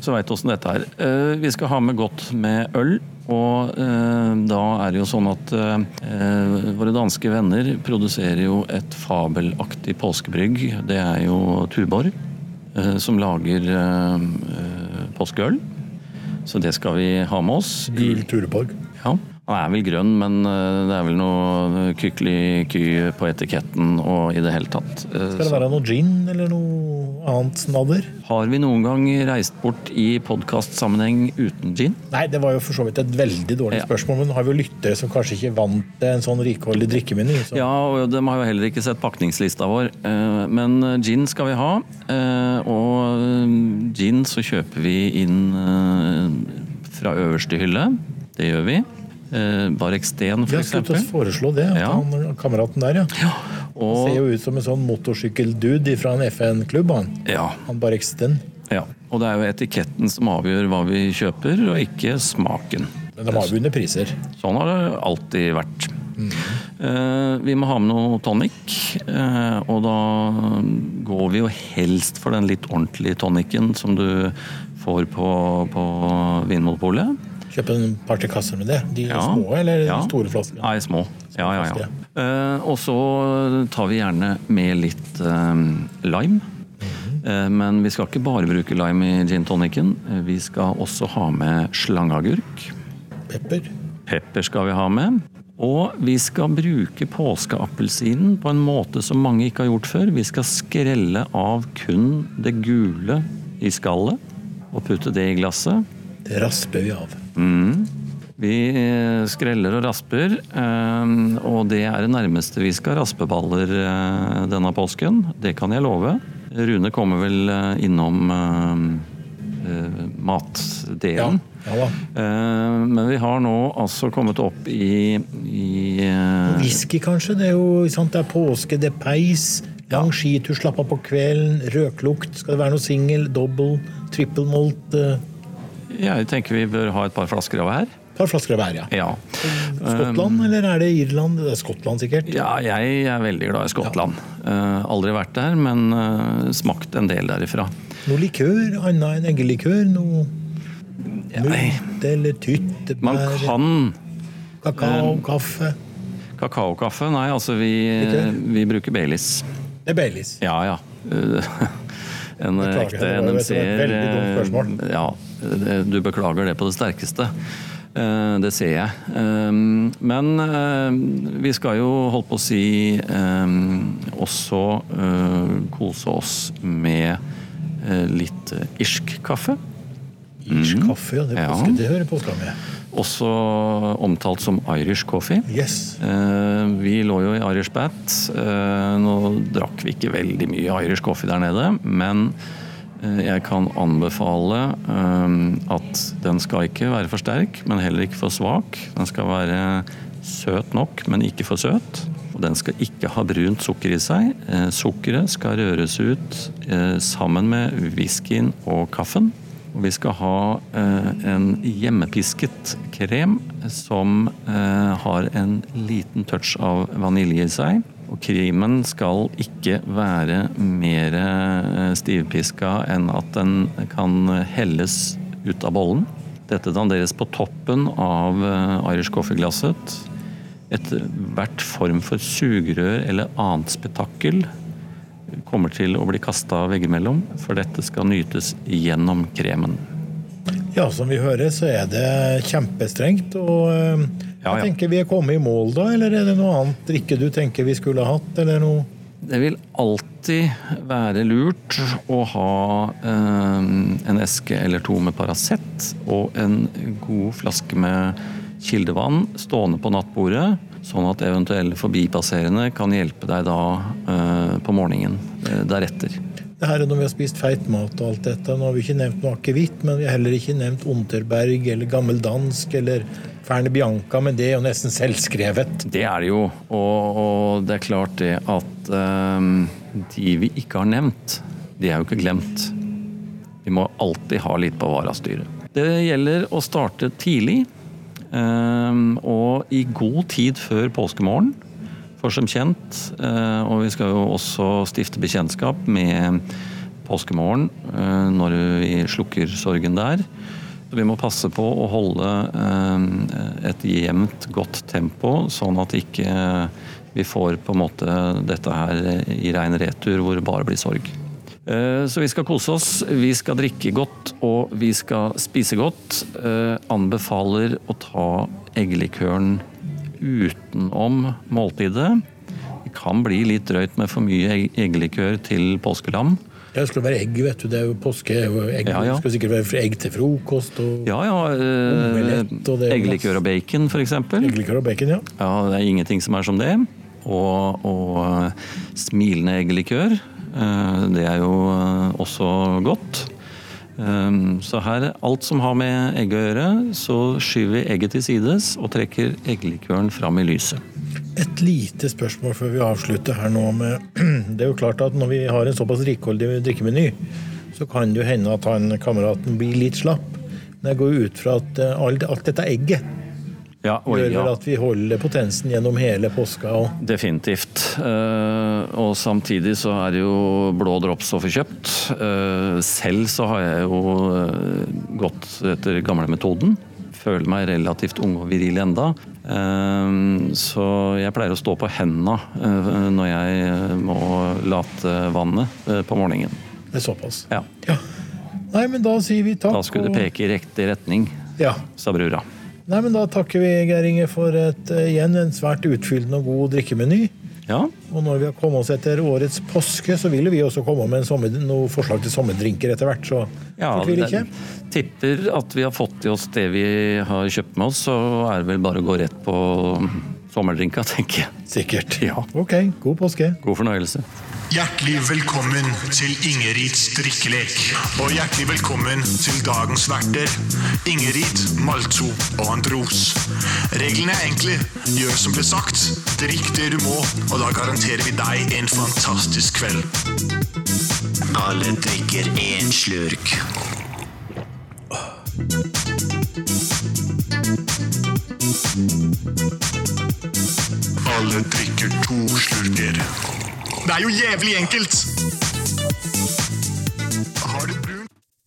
Så veit du åssen dette er. Uh, Vi skal ha med godt med øl. Og eh, da er det jo sånn at eh, våre danske venner produserer jo et fabelaktig påskebrygg. Det er jo Tuborg, eh, som lager påskeøl. Så det skal vi ha med oss. Gul Tureborg. Ja. Han er vel grønn, men eh, det er vel noe kykeliky på etiketten og i det hele tatt. Eh, Skal det være noe gin eller noe annet snadder? Har vi noen gang reist bort i podkastsammenheng uten gin? Nei, det var jo for så vidt et veldig dårlig spørsmål, men har vi jo lyttere som kanskje ikke vant en sånn rikholdig drikkemeny. Så. Ja, og de har jo heller ikke sett pakningslista vår. Eh, Men gin skal vi ha. eh, Og gin så kjøper vi inn eh, fra øverste hylle. Det gjør vi. Eh, Barek Steen, for Jeg skulle foreslå det. Ja. han, kameraten der, ja. Og- Ser jo ut som en sånn motorsykkeldude fra en FN-klubb, han. Ja. Han Barek Steen. Ja. Og det er jo etiketten som avgjør hva vi kjøper, og ikke smaken. Men de har vunnet priser. Sånn har det alltid vært. Mm. vi må ha med noe tonic, eh, og da går vi jo helst for den litt ordentlige tonicen som du får på, på Vinmonopolet. Kjøpe en par-tre kasser med det. De Ja. små eller Ja. de store flaskene? Nei, små. Ja, ja, ja. Uh, og så tar vi gjerne med litt eh, lime. Eh, Men vi skal ikke bare bruke lime i gin tonicen. Vi skal også ha med slangeagurk. Pepper. Pepper skal vi ha med. Og vi skal bruke påskeappelsinen på en måte som mange ikke har gjort før. Vi skal skrelle av kun det gule i skallet og putte det i glasset. Det rasper vi av. Mm. Vi eh, skreller og rasper, eh, og det er det nærmeste vi skal raspeballer eh, denne påsken. Det kan jeg love. Rune kommer vel innom matdelen. Ja. Eh, Men vi har nå altså kommet opp i, i Whisky, kanskje? Det er jo sant? Det er påske, det er peis. Lang skitur, slapp av på kvelden, røklukt. Skal det være noe singel, dobbel, trippel malt? Jeg tenker vi bør ha et par flasker av hver. Et par flasker av hver, ja. Ja. Skottland, eller er det Irland? Det er Skottland, sikkert. Ja, jeg er veldig glad i Skottland. Eh, aldri vært der, men uh, smakt en del derifra. Noe likør, annet enn eggelikør? Noe mult eller tyttebær? Man kan Kakao, um, kaffe? Kakaokaffe? Nei, altså vi, vi bruker Baileys. Det er Baileys. Ja, ja. Eh, En Beklager, ekte NMC-er. Ja, du beklager det på det sterkeste. Eh, Det ser jeg. Eh, Men eh, vi skal jo, holdt på å si, eh, også eh, kose oss med eh, litt eh, irsk kaffe. Irsk kaffe, ja. Det, Ja. det hører påska med. Også omtalt som Irish coffee. Yes. Eh, vi lå jo i Irish Bat. Eh, nå drakk vi ikke veldig mye Irish coffee der nede, men eh, jeg kan anbefale at den skal ikke være for sterk, men heller ikke for svak. Den skal være søt nok, men ikke for søt. Og den skal ikke ha brunt sukker i seg. Eh, sukkeret skal røres ut eh, sammen med whiskyen og kaffen. Vi skal ha eh, en hjemmepisket krem som eh, har en liten touch av vanilje i seg. Og kremen skal ikke være mer eh, stivpiska enn at den kan helles ut av bollen. Dette danderes på toppen av Irish coffee-glasset. Ethvert form for sugerør eller annet spetakkel kommer til å bli kasta veggimellom, for dette skal nytes gjennom kremen. Ja, som vi hører, så er det kjempestrengt. Og jeg Ja, ja. tenker vi er kommet i mål da, eller er det noe annet drikke du tenker vi skulle ha hatt, eller noe? Det vil alltid være lurt å ha eh, en eske eller to med Paracet og en god flaske med kildevann stående på nattbordet, sånn at eventuelle forbipasserende kan hjelpe deg da eh, på morgenen eh, deretter. Det her er når vi har spist feit mat og alt dette. Nå har vi ikke nevnt noe akevitt, men vi har heller ikke nevnt Unterberg eller gammeldansk eller Ferne Bianca, men det er jo nesten selvskrevet. Det er det jo, og, og det er klart det at um, de vi ikke har nevnt, de er jo ikke glemt. Vi må alltid ha litt på varastyret. Det gjelder å starte tidlig, og i god tid før påskemorgen. For som kjent, eh, og vi skal jo også stifte bekjentskap med påskemorgen eh, når vi slukker sorgen der. Så Vi må passe på å holde eh, et jevnt, godt tempo, sånn at ikke vi får på en måte dette her i rein retur hvor det bare blir sorg. Eh, Så vi skal kose oss, vi skal drikke godt og vi skal spise godt. Eh, Anbefaler å ta eggelikøren utenom måltidet. Det kan bli litt drøyt med for mye egg- eggelikør til påskelam. Det skal være egg, vet du. Det er jo påske. Egg. Ja, ja. Det skal sikkert være egg til frokost og Ja, ja. eh, Omelett og Eggelikør og bacon, f.eks. eggelikør og bacon, ja. Ja, det er ingenting som er som det. Og, og smilende eggelikør, det er jo eh, også godt. Um, Så her, alt som har med egg å gjøre, så skyver vi egget til sides og trekker egglikøren fram i lyset. Et lite spørsmål før vi avslutter her nå med Det er jo klart at når vi har en såpass rikholdig drikkemeny, så kan det jo hende at han kameraten blir litt slapp. Men jeg går ut fra at eh, alt, alt dette egget Ja, og, gjør ja. vel at vi holder potensen gjennom hele påska. Og Definitivt. Eh, og samtidig så er det jo blå drops å få kjøpt. Eh, selv så har jeg jo eh, gått etter gamlemetoden. Føler meg relativt ung og viril enda. Så jeg pleier å stå på henda når jeg må late vannet på morgenen. det er såpass. Ja. Nei, men da sier vi takk. Da skulle det peke i riktig retning, Ja. sa brura. Nei, men Da takker vi Geir Inge for et, eh, igjen en svært utfyllende og god drikkemeny. Ja. Og når vi har kommet oss etter årets påske, så vil vi også komme med en sommer, noen forslag til sommerdrinker etter hvert. Så Ja, fortvil ikke. tipper at vi har fått i oss det vi har kjøpt med oss, så er det vel bare å gå rett på sommerdrinka, tenker jeg. Sikkert. Ja. Ok, god påske. God fornøyelse. Hjertelig velkommen til Ingerids drikkelek. Og hjertelig velkommen til dagens verter. Ingerid, Malto og Andros. Reglene er enkle. Gjør som ble sagt. Drikk det du må, og da garanterer vi deg en fantastisk kveld. Alle drikker én slurk. Alle drikker to slurker. Det er jo jævlig enkelt!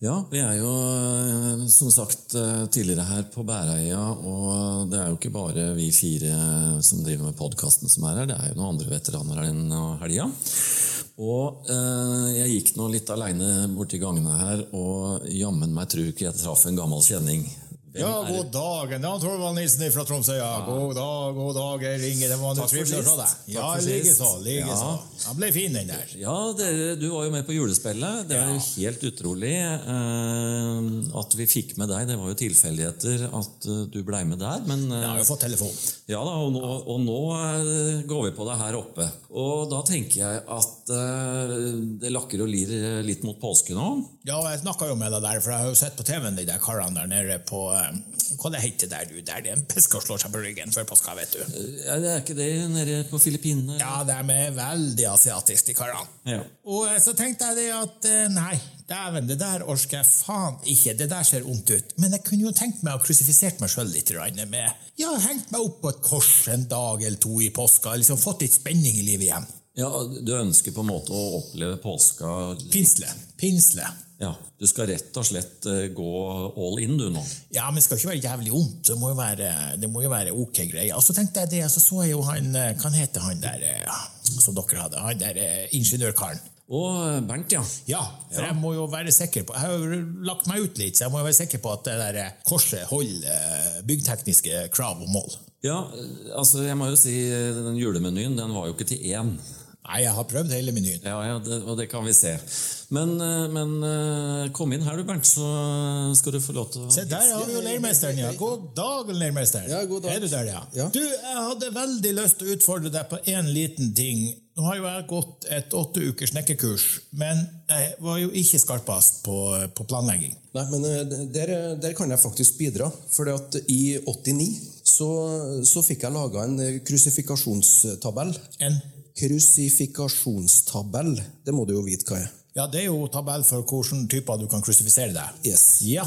Ja, vi er jo eh, som sagt eh, tidligere her på Bæreia, og det er jo ikke bare vi fire som driver med podkasten som er her, det er jo noen andre veteraner her denne helga. Og eh, jeg gikk nå litt aleine borti gangene her, og jammen meg tror ikke jeg traff en gammel kjenning. Hvem Ja, er det? god dagen. Jan Torvald Nilsen fra Tromsø. Ja. God dag, god dag, jeg ringer. Det var Takk for sist. Ja, likeså. Likeså. Ja. Han ble fin, den der. Ja, dere, du var jo med på julespillet. Det er jo helt utrolig eh, at vi fikk med deg. Det var jo tilfeldigheter at eh, du blei med der. Men, eh, Jeg har jo fått telefon. Ja da, og nå, og nå eh, går vi på det her oppe. Og da tenker jeg at eh, det lakker og lir eh, litt mot påske nå. Ja, jeg snakka jo med deg der, for jeg har jo sett på TV-en de der karene der nede på Hva det heter der, du? Der det er en pisk og slår seg på ryggen før påska, vet du. Ja, det er ikke det nede på Filippinene? Ja, de er veldig asiatiske, de karene. Ja. Og så tenkte jeg det at nei, dæven, det der orker jeg faen ikke. Det der ser ondt ut. Men jeg kunne jo tenkt meg å krusifisert meg sjøl litt med Ja, hengt meg opp på et kors en dag eller to i påska. Liksom fått litt spenning i livet igjen. Ja, Du ønsker på en måte å oppleve påska Pinsle. Pinsle. Ja, Du skal rett og slett eh, gå all in, du nå. Ja, men det skal ikke være jævlig vondt. Det må jo være, det må jo være ok greie. Og så tenkte jeg det, så så jeg jo han eh, Hva heter han der eh, som dere hadde? Han der ingeniørkaren. Og Bernt, ja. Ja, for jeg må jo være sikker på Jeg har jo lagt meg ut litt, så jeg må jo være sikker på at det der korset holder eh, byggtekniske krav og mål. Ja, altså jeg må jo si eh, den julemenyen den var jo ikke til én. Nei, jeg har prøvd hele menyen. Ja, ja det, og det kan vi se. Men, eh, men eh, kom inn her du, Bernt, så skal du få lov til å Se, der har vi jo leirmesteren, ja. God dag, leirmester. Ja, god dag. Er du der, ja? Ja. Du, jeg hadde veldig lyst til å utfordre deg på én liten ting. Nå har jo jeg gått et åtte ukers snekkerkurs, men jeg var jo ikke skarpest på, på planlegging. Nei, men eh, der, der kan jeg faktisk bidra. For i 89 så, så fikk jeg laga en krusifikasjonstabell. En? Krusifikasjonstabell. Det må du jo vite hva er. Ja, det er jo tabell for hvilke typer du kan krusifisere deg. Yes. Ja.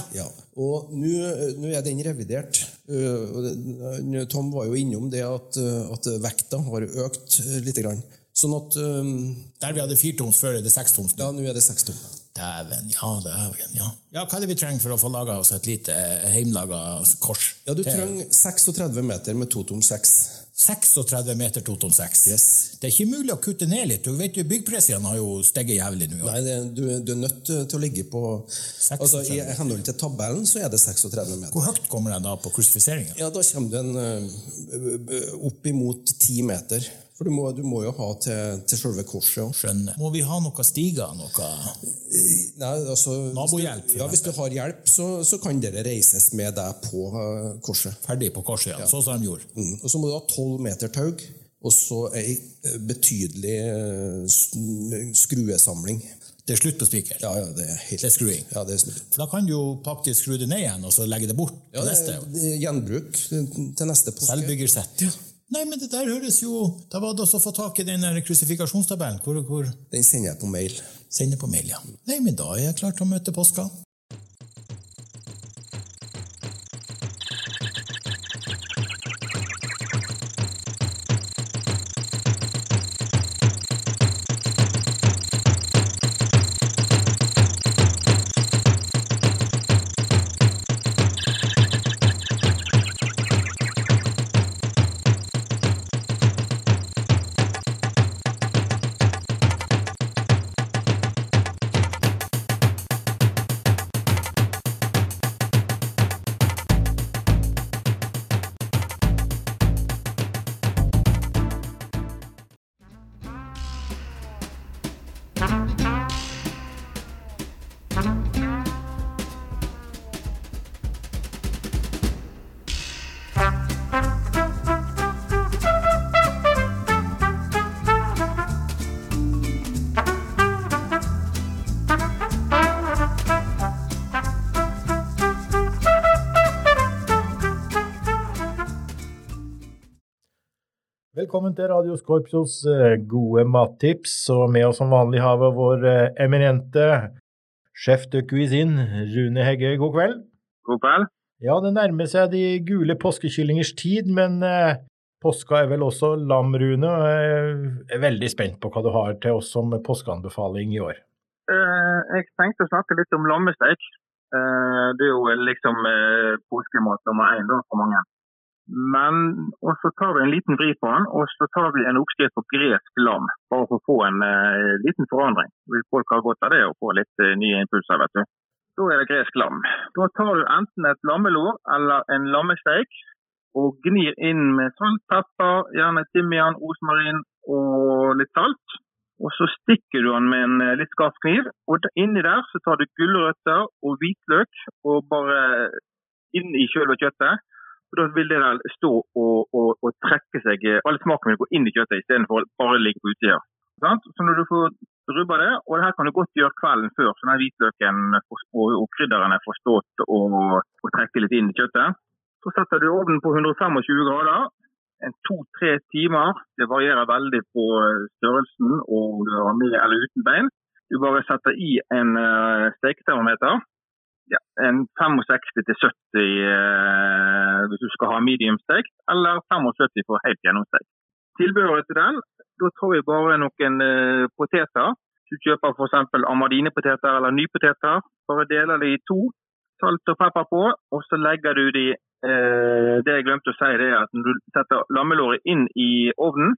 Og nå er den revidert. Det- Tom var jo innom det at, uh, at vekta har økt uh, litt. Grann. Sånn at um, Der vi hadde firetoms før, er det sekstoms nå. Ja, nå er det sekstom. Dæven, ja, dæven, ja. Ja, hva er det vi trenger for å få laga oss et lite eh, heimlaga kors? Ja, du trenger 36 meter med totom 6. 36 meter totom 6. Det er ikke mulig å kutte ned litt. Du vet jo, Byggpressene har jo steget jævlig nå. Nei, det, du, du er nødt til å ligge på Altså, I henhold til tabellen så er det 36 meter. Hvor høyt kommer den da på krusifiseringa? Ja, Da kommer den uh, opp imot 10 meter. For du må, du må jo ha til, til selve korset. Skjønner. Må vi ha noe stiger? Noe Nei, altså Nabohjelp, ja, hvis du har hjelp, så, så kan dere reises med deg på uh, korset. Ferdig på korset, ja. Sånn som de gjorde. Mm. Og så må du ha 12 meter tau, og så ei eh, betydelig uh, skruesamling. Det er slutt på spiker? Ja, ja, det er helt Det er skruing? Ja, det er slutt. For da kan du jo faktisk skru det ned igjen, og så legge det bort Ja, til neste. gjenbruk til neste påske. Selvbyggersett. Nei, men det der høres jo Da var det også å få tak i den krusifikasjonstabellen. Hvor, hvor Den sender jeg på mail. Sender på mail, ja. Nei, men da er jeg klar til å møte påska. Velkommen til Radio Skorpsos eh, gode mattips. Og med oss som vanlig har vi vår eh, eminente chef de cuisine, Rune Hegge. God kveld. God kveld. Ja, det nærmer seg de gule påskekyllingers tid, men eh, påska er vel også lam, Rune. Jeg er veldig spent på hva du har til oss som påskeanbefaling i år. Jeg tenkte å snakke litt om lammesteik. Det er jo liksom påskemat nummer én for mange. Men og så tar vi en liten vri på den, og så tar vi en oppskrift på gresk lam. Bare for å få en eh, liten forandring. Folk ha godt av det og få litt eh, nye impulser, vet du. Da er det gresk lam. Da tar du enten et lammelår eller en lammesteik og gnir inn med salt, pepper, gjerne timian, rosmarin og litt salt. Og så stikker du den med en eh, litt skarp kniv, og inni der så tar du gulrøtter og hvitløk og bare inn i selve kjøttet. Og da vil det der stå og, og, og trekke seg All smaken vil gå inn i kjøttet istedenfor bare ligge på utsida. Så når du får rubba det, og det her kan du godt gjøre kvelden før, så den hvitløken og, og krydderne får stått og, og trekke litt inn i kjøttet, så setter du ovnen på 125 grader en to-tre timer. Det varierer veldig på størrelsen og om du har med eller uten bein. Du bare setter i en uh, steketermometer. Ja, en 65 til 70 eh, hvis du skal ha medium stekt, eller 75 for helt gjennomstekt. Tilbehøret til den, da tar vi bare noen eh, poteter. Du kjøper f.eks. amadinepoteter eller nypoteter. Bare deler de i to. Salt og pepper på, og så legger du de eh, Det jeg glemte å si, det er at når du setter lammelåret inn i ovnen,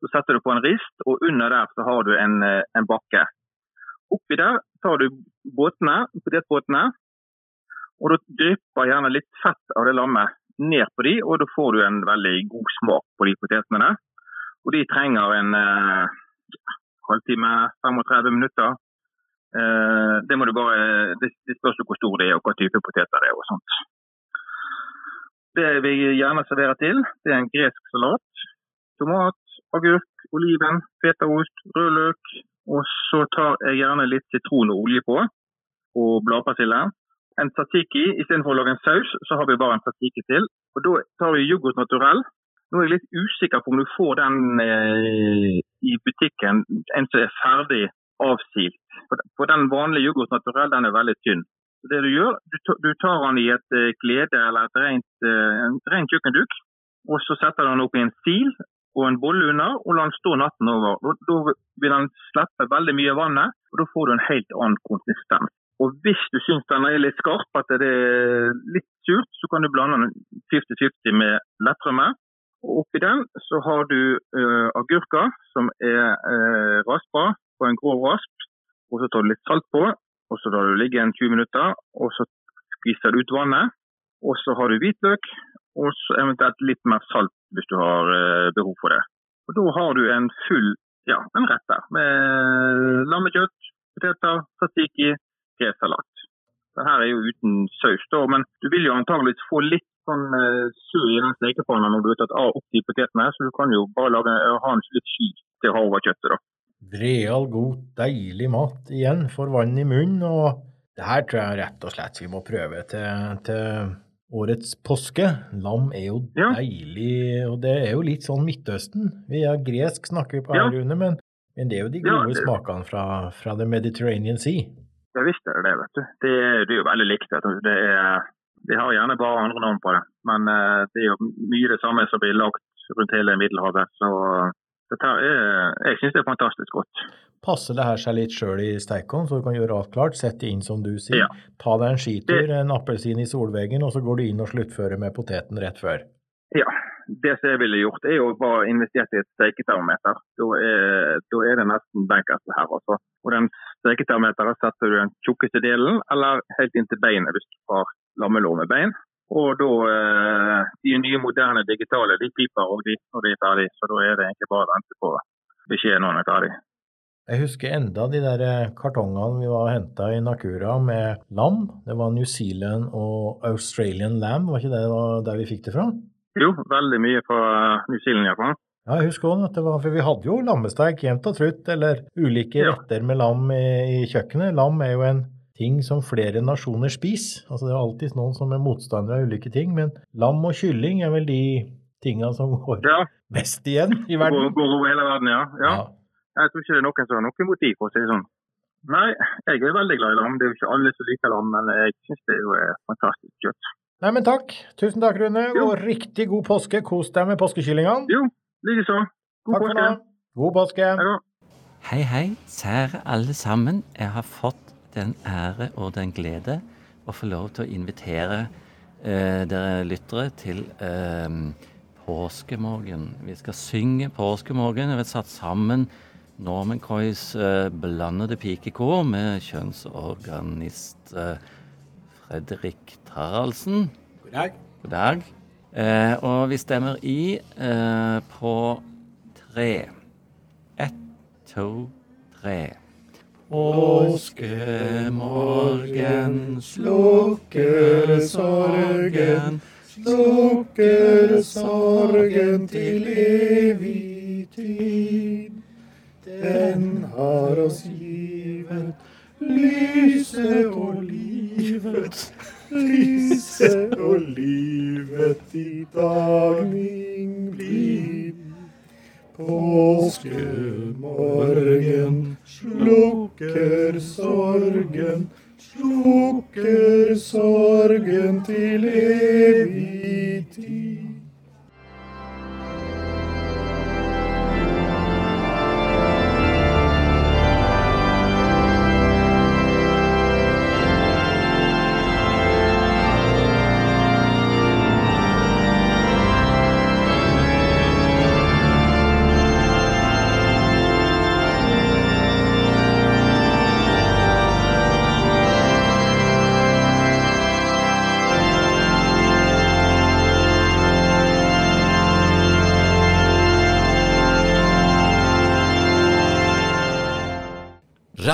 Så setter du på en rist, og under der så har du en, eh, en bakke. Oppi der tar du båtene, potetbåtene, og da drypper gjerne litt fett av det lammet ned på de, og da får du en veldig god smak på de potetene. Og de trenger en eh, halvtime, 35 minutter. Eh, det må du bare, det, det spørs hvor stor det er og hva type poteter det er og sånt. Det vi gjerne serverer til, det er en gresk salat. Tomat, agurk, oliven, fetaost, rødløk. Og så tar jeg gjerne litt sitron og olje på, og bladpersille. En tatiki, istedenfor å lage en saus, så har vi bare en tatiki til. Og da tar vi yoghurt naturell. Nå er jeg litt usikker på om du får den eh, i butikken, en som er ferdig avsilt. For, den vanlige yoghurt naturell, den er veldig tynn. Så det du gjør, du, tar den i et glede eller et rent, eh, en rent kjøkkenduk, og så setter du den opp i en sil og en bolle under, og la den stå natten over. Da, vil den slippe veldig mye av vannet, og da får du en helt annen konsistens. Og hvis du syns den er litt skarp, at det er litt surt, så kan du blande den 50-50 med lettrømme. Og oppi den så har du eh, agurker som er uh, raspa på en grov rasp. Og så tar du litt salt på, og så lar du ligge en 20 minutter. Og så skviser du ut vannet. Og så har du hvitløk, og eventuelt litt mer salt hvis du har eh, behov for det. Og da har du en full ja, en rett der med lammekjøtt, poteter, tatiki, resalat. Det her er jo uten saus, da, men du vil jo antageligvis få litt sånn uh, sur i den stekepanna når du har tatt av opp de potetene, så du kan jo bare lage, eh, ha en litt sky til å ha over kjøttet. da. Real, god, deilig mat igjen. Får vann i munnen. Og det her tror jeg rett og slett vi må prøve til, til årets påske. Lam er jo deilig, og det er jo litt sånn Midtøsten. Vi er gresk, snakker vi på her, Rune, men, men det er jo de Ja, det- smakene fra, fra The Mediterranean Sea. Ja visst er det det, vet du. Det, er- det er jo veldig likt. Det er, de har gjerne bare andre navn på det, men eh, det er jo mye det samme som blir lagt rundt hele Middelhavet. Så dette er, jeg syns det er fantastisk godt. Passer det her seg litt sjøl i steikeovn, så du kan gjøre alt klart? Sette inn som du sier. Ta deg en skitur, en appelsin i solveggen, og så går du inn og sluttfører med poteten rett før. Ja, det som jeg ville gjort, er jo bare investert i et steiketermometer. Da da er det nesten det her, altså. Og den steketermometeren setter du den tjukkeste delen, eller helt inn til beinet hvis du har lammelår med bein. Og da, eh, de nye moderne digitale, de piper og de når de er ferdig, så da er det egentlig bare å vente på beskjeden når den er ferdig. Jeg husker enda de der eh, kartongene vi var og henta i Nakura med lam. Det var New Zealand og Australian lamb, var ikke det det var der vi fikk det fra? Jo, veldig mye fra New Zealand iallfall. Ja, jeg husker også at det var, for vi hadde jo lammesteik jevnt og trutt, eller ulike retter med lam i, i kjøkkenet. Lam er jo en ting som flere nasjoner spiser. Altså det er alltid noen som er motstandere av ulike ting, men lam og kylling er vel de tinga som går mest igjen i verden. går over hele verden, ja. ja. Jeg tror ikke det er noen som har noe motiv, for å si det sånn. Nei, jeg er veldig glad i lam. Det er jo ikke alle som liker lam, men jeg syns det er jo eh, fantastisk kjøtt. Nei, men takk. Tusen takk, Rune. Og riktig god påske. Kos deg med påskekyllingene. Jo, likeså. God takk påske. God påske. Hei, hei, kjære alle sammen. Jeg har fått den ære og den glede å få lov til å invitere eh, dere lyttere til eh, påskemorgen. Vi skal synge påskemorgen. Vi har satt sammen Norman Coys eh, blandede pikekor med kjønnsorganist eh, Fredrik Taraldsen. God dag. God dag. Eh, og vi stemmer i eh, på tre. Ett, to, tre. Påskemorgen slukker sorgen, slukker sorgen til evig tid. Den har oss givet lyset og livet, lyset og livet i dagning blir. Påskemorgen slukker sorgen, slukker sorgen til evig tid.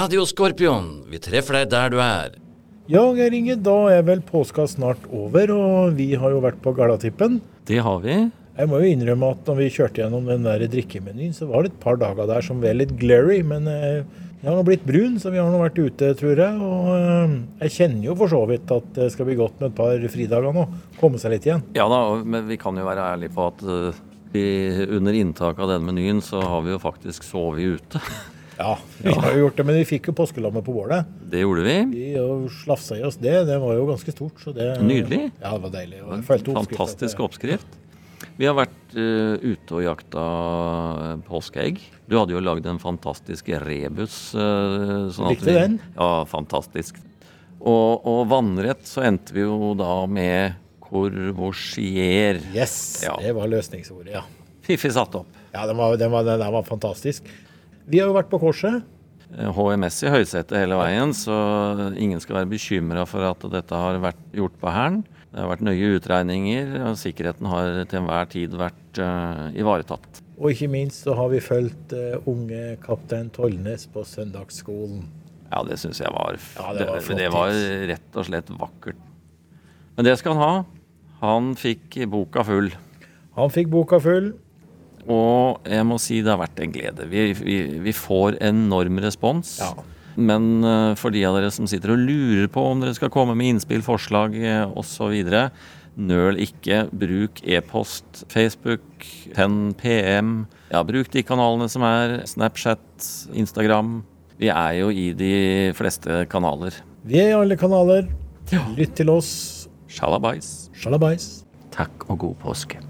Radio Skorpion, vi treffer deg der du er. Ja, Geir Inge, da er vel påska snart over, og vi har jo vært på Galatippen. Det har vi. Jeg må jo innrømme at når vi kjørte gjennom den der drikkemenyen, så var det et par dager der som var litt glary, men eh, jeg har nå blitt brun, så vi har nå vært ute, tror jeg. Og eh, jeg kjenner jo for så vidt at det skal bli godt med et par fridager nå. Komme seg litt igjen. Ja da, men vi kan jo være ærlige på at eh, vi, under inntak av den menyen så har vi jo faktisk sovet ute. Ja, vi har jo gjort det, men vi fikk jo påskelammet på bålet. Det gjorde vi. Vi slafsa i oss det. Det var jo ganske stort. Så det, Nydelig. Ja, det var deilig. En jeg fantastisk oppskrift. Vi har vært uh, ute og jakta påskeegg. Du hadde jo lagd en fantastisk rebus. Uh, sånn Likte vi- den? Ja, fantastisk. Og, og vannrett så endte vi jo da med courvoisier. Yes, Ja. det var løsningsordet, ja. Fiffig satt opp. Ja, den var, den, var, den var fantastisk. Vi har jo vært på Korset. Eh, HMS i høysetet hele veien, så ingen skal være bekymra for at dette har vært gjort på Hæren. Det har vært nøye utregninger, og sikkerheten har til enhver tid vært uh, ivaretatt. Og ikke minst så har vi fulgt uh, unge kaptein Tollnes på søndagsskolen. Ja, det syns jeg var, Ja, det var flott det var rett og slett vakkert. Men det skal han ha. Han fikk boka full. Han fikk boka full. Og jeg må si det har vært en glede. Vi, vi, vi får enorm respons. Men eh, for de av dere som sitter og lurer på om dere skal komme med innspill, forslag uh, osv., nøl ikke. Bruk e-post, Facebook, Penn PM. Ja, bruk de kanalene som er. Snapchat, Instagram. Vi er jo i de fleste kanaler. Vi er i alle kanaler. Lytt til oss. Sjalabais. Sjalabais. Takk og god påske.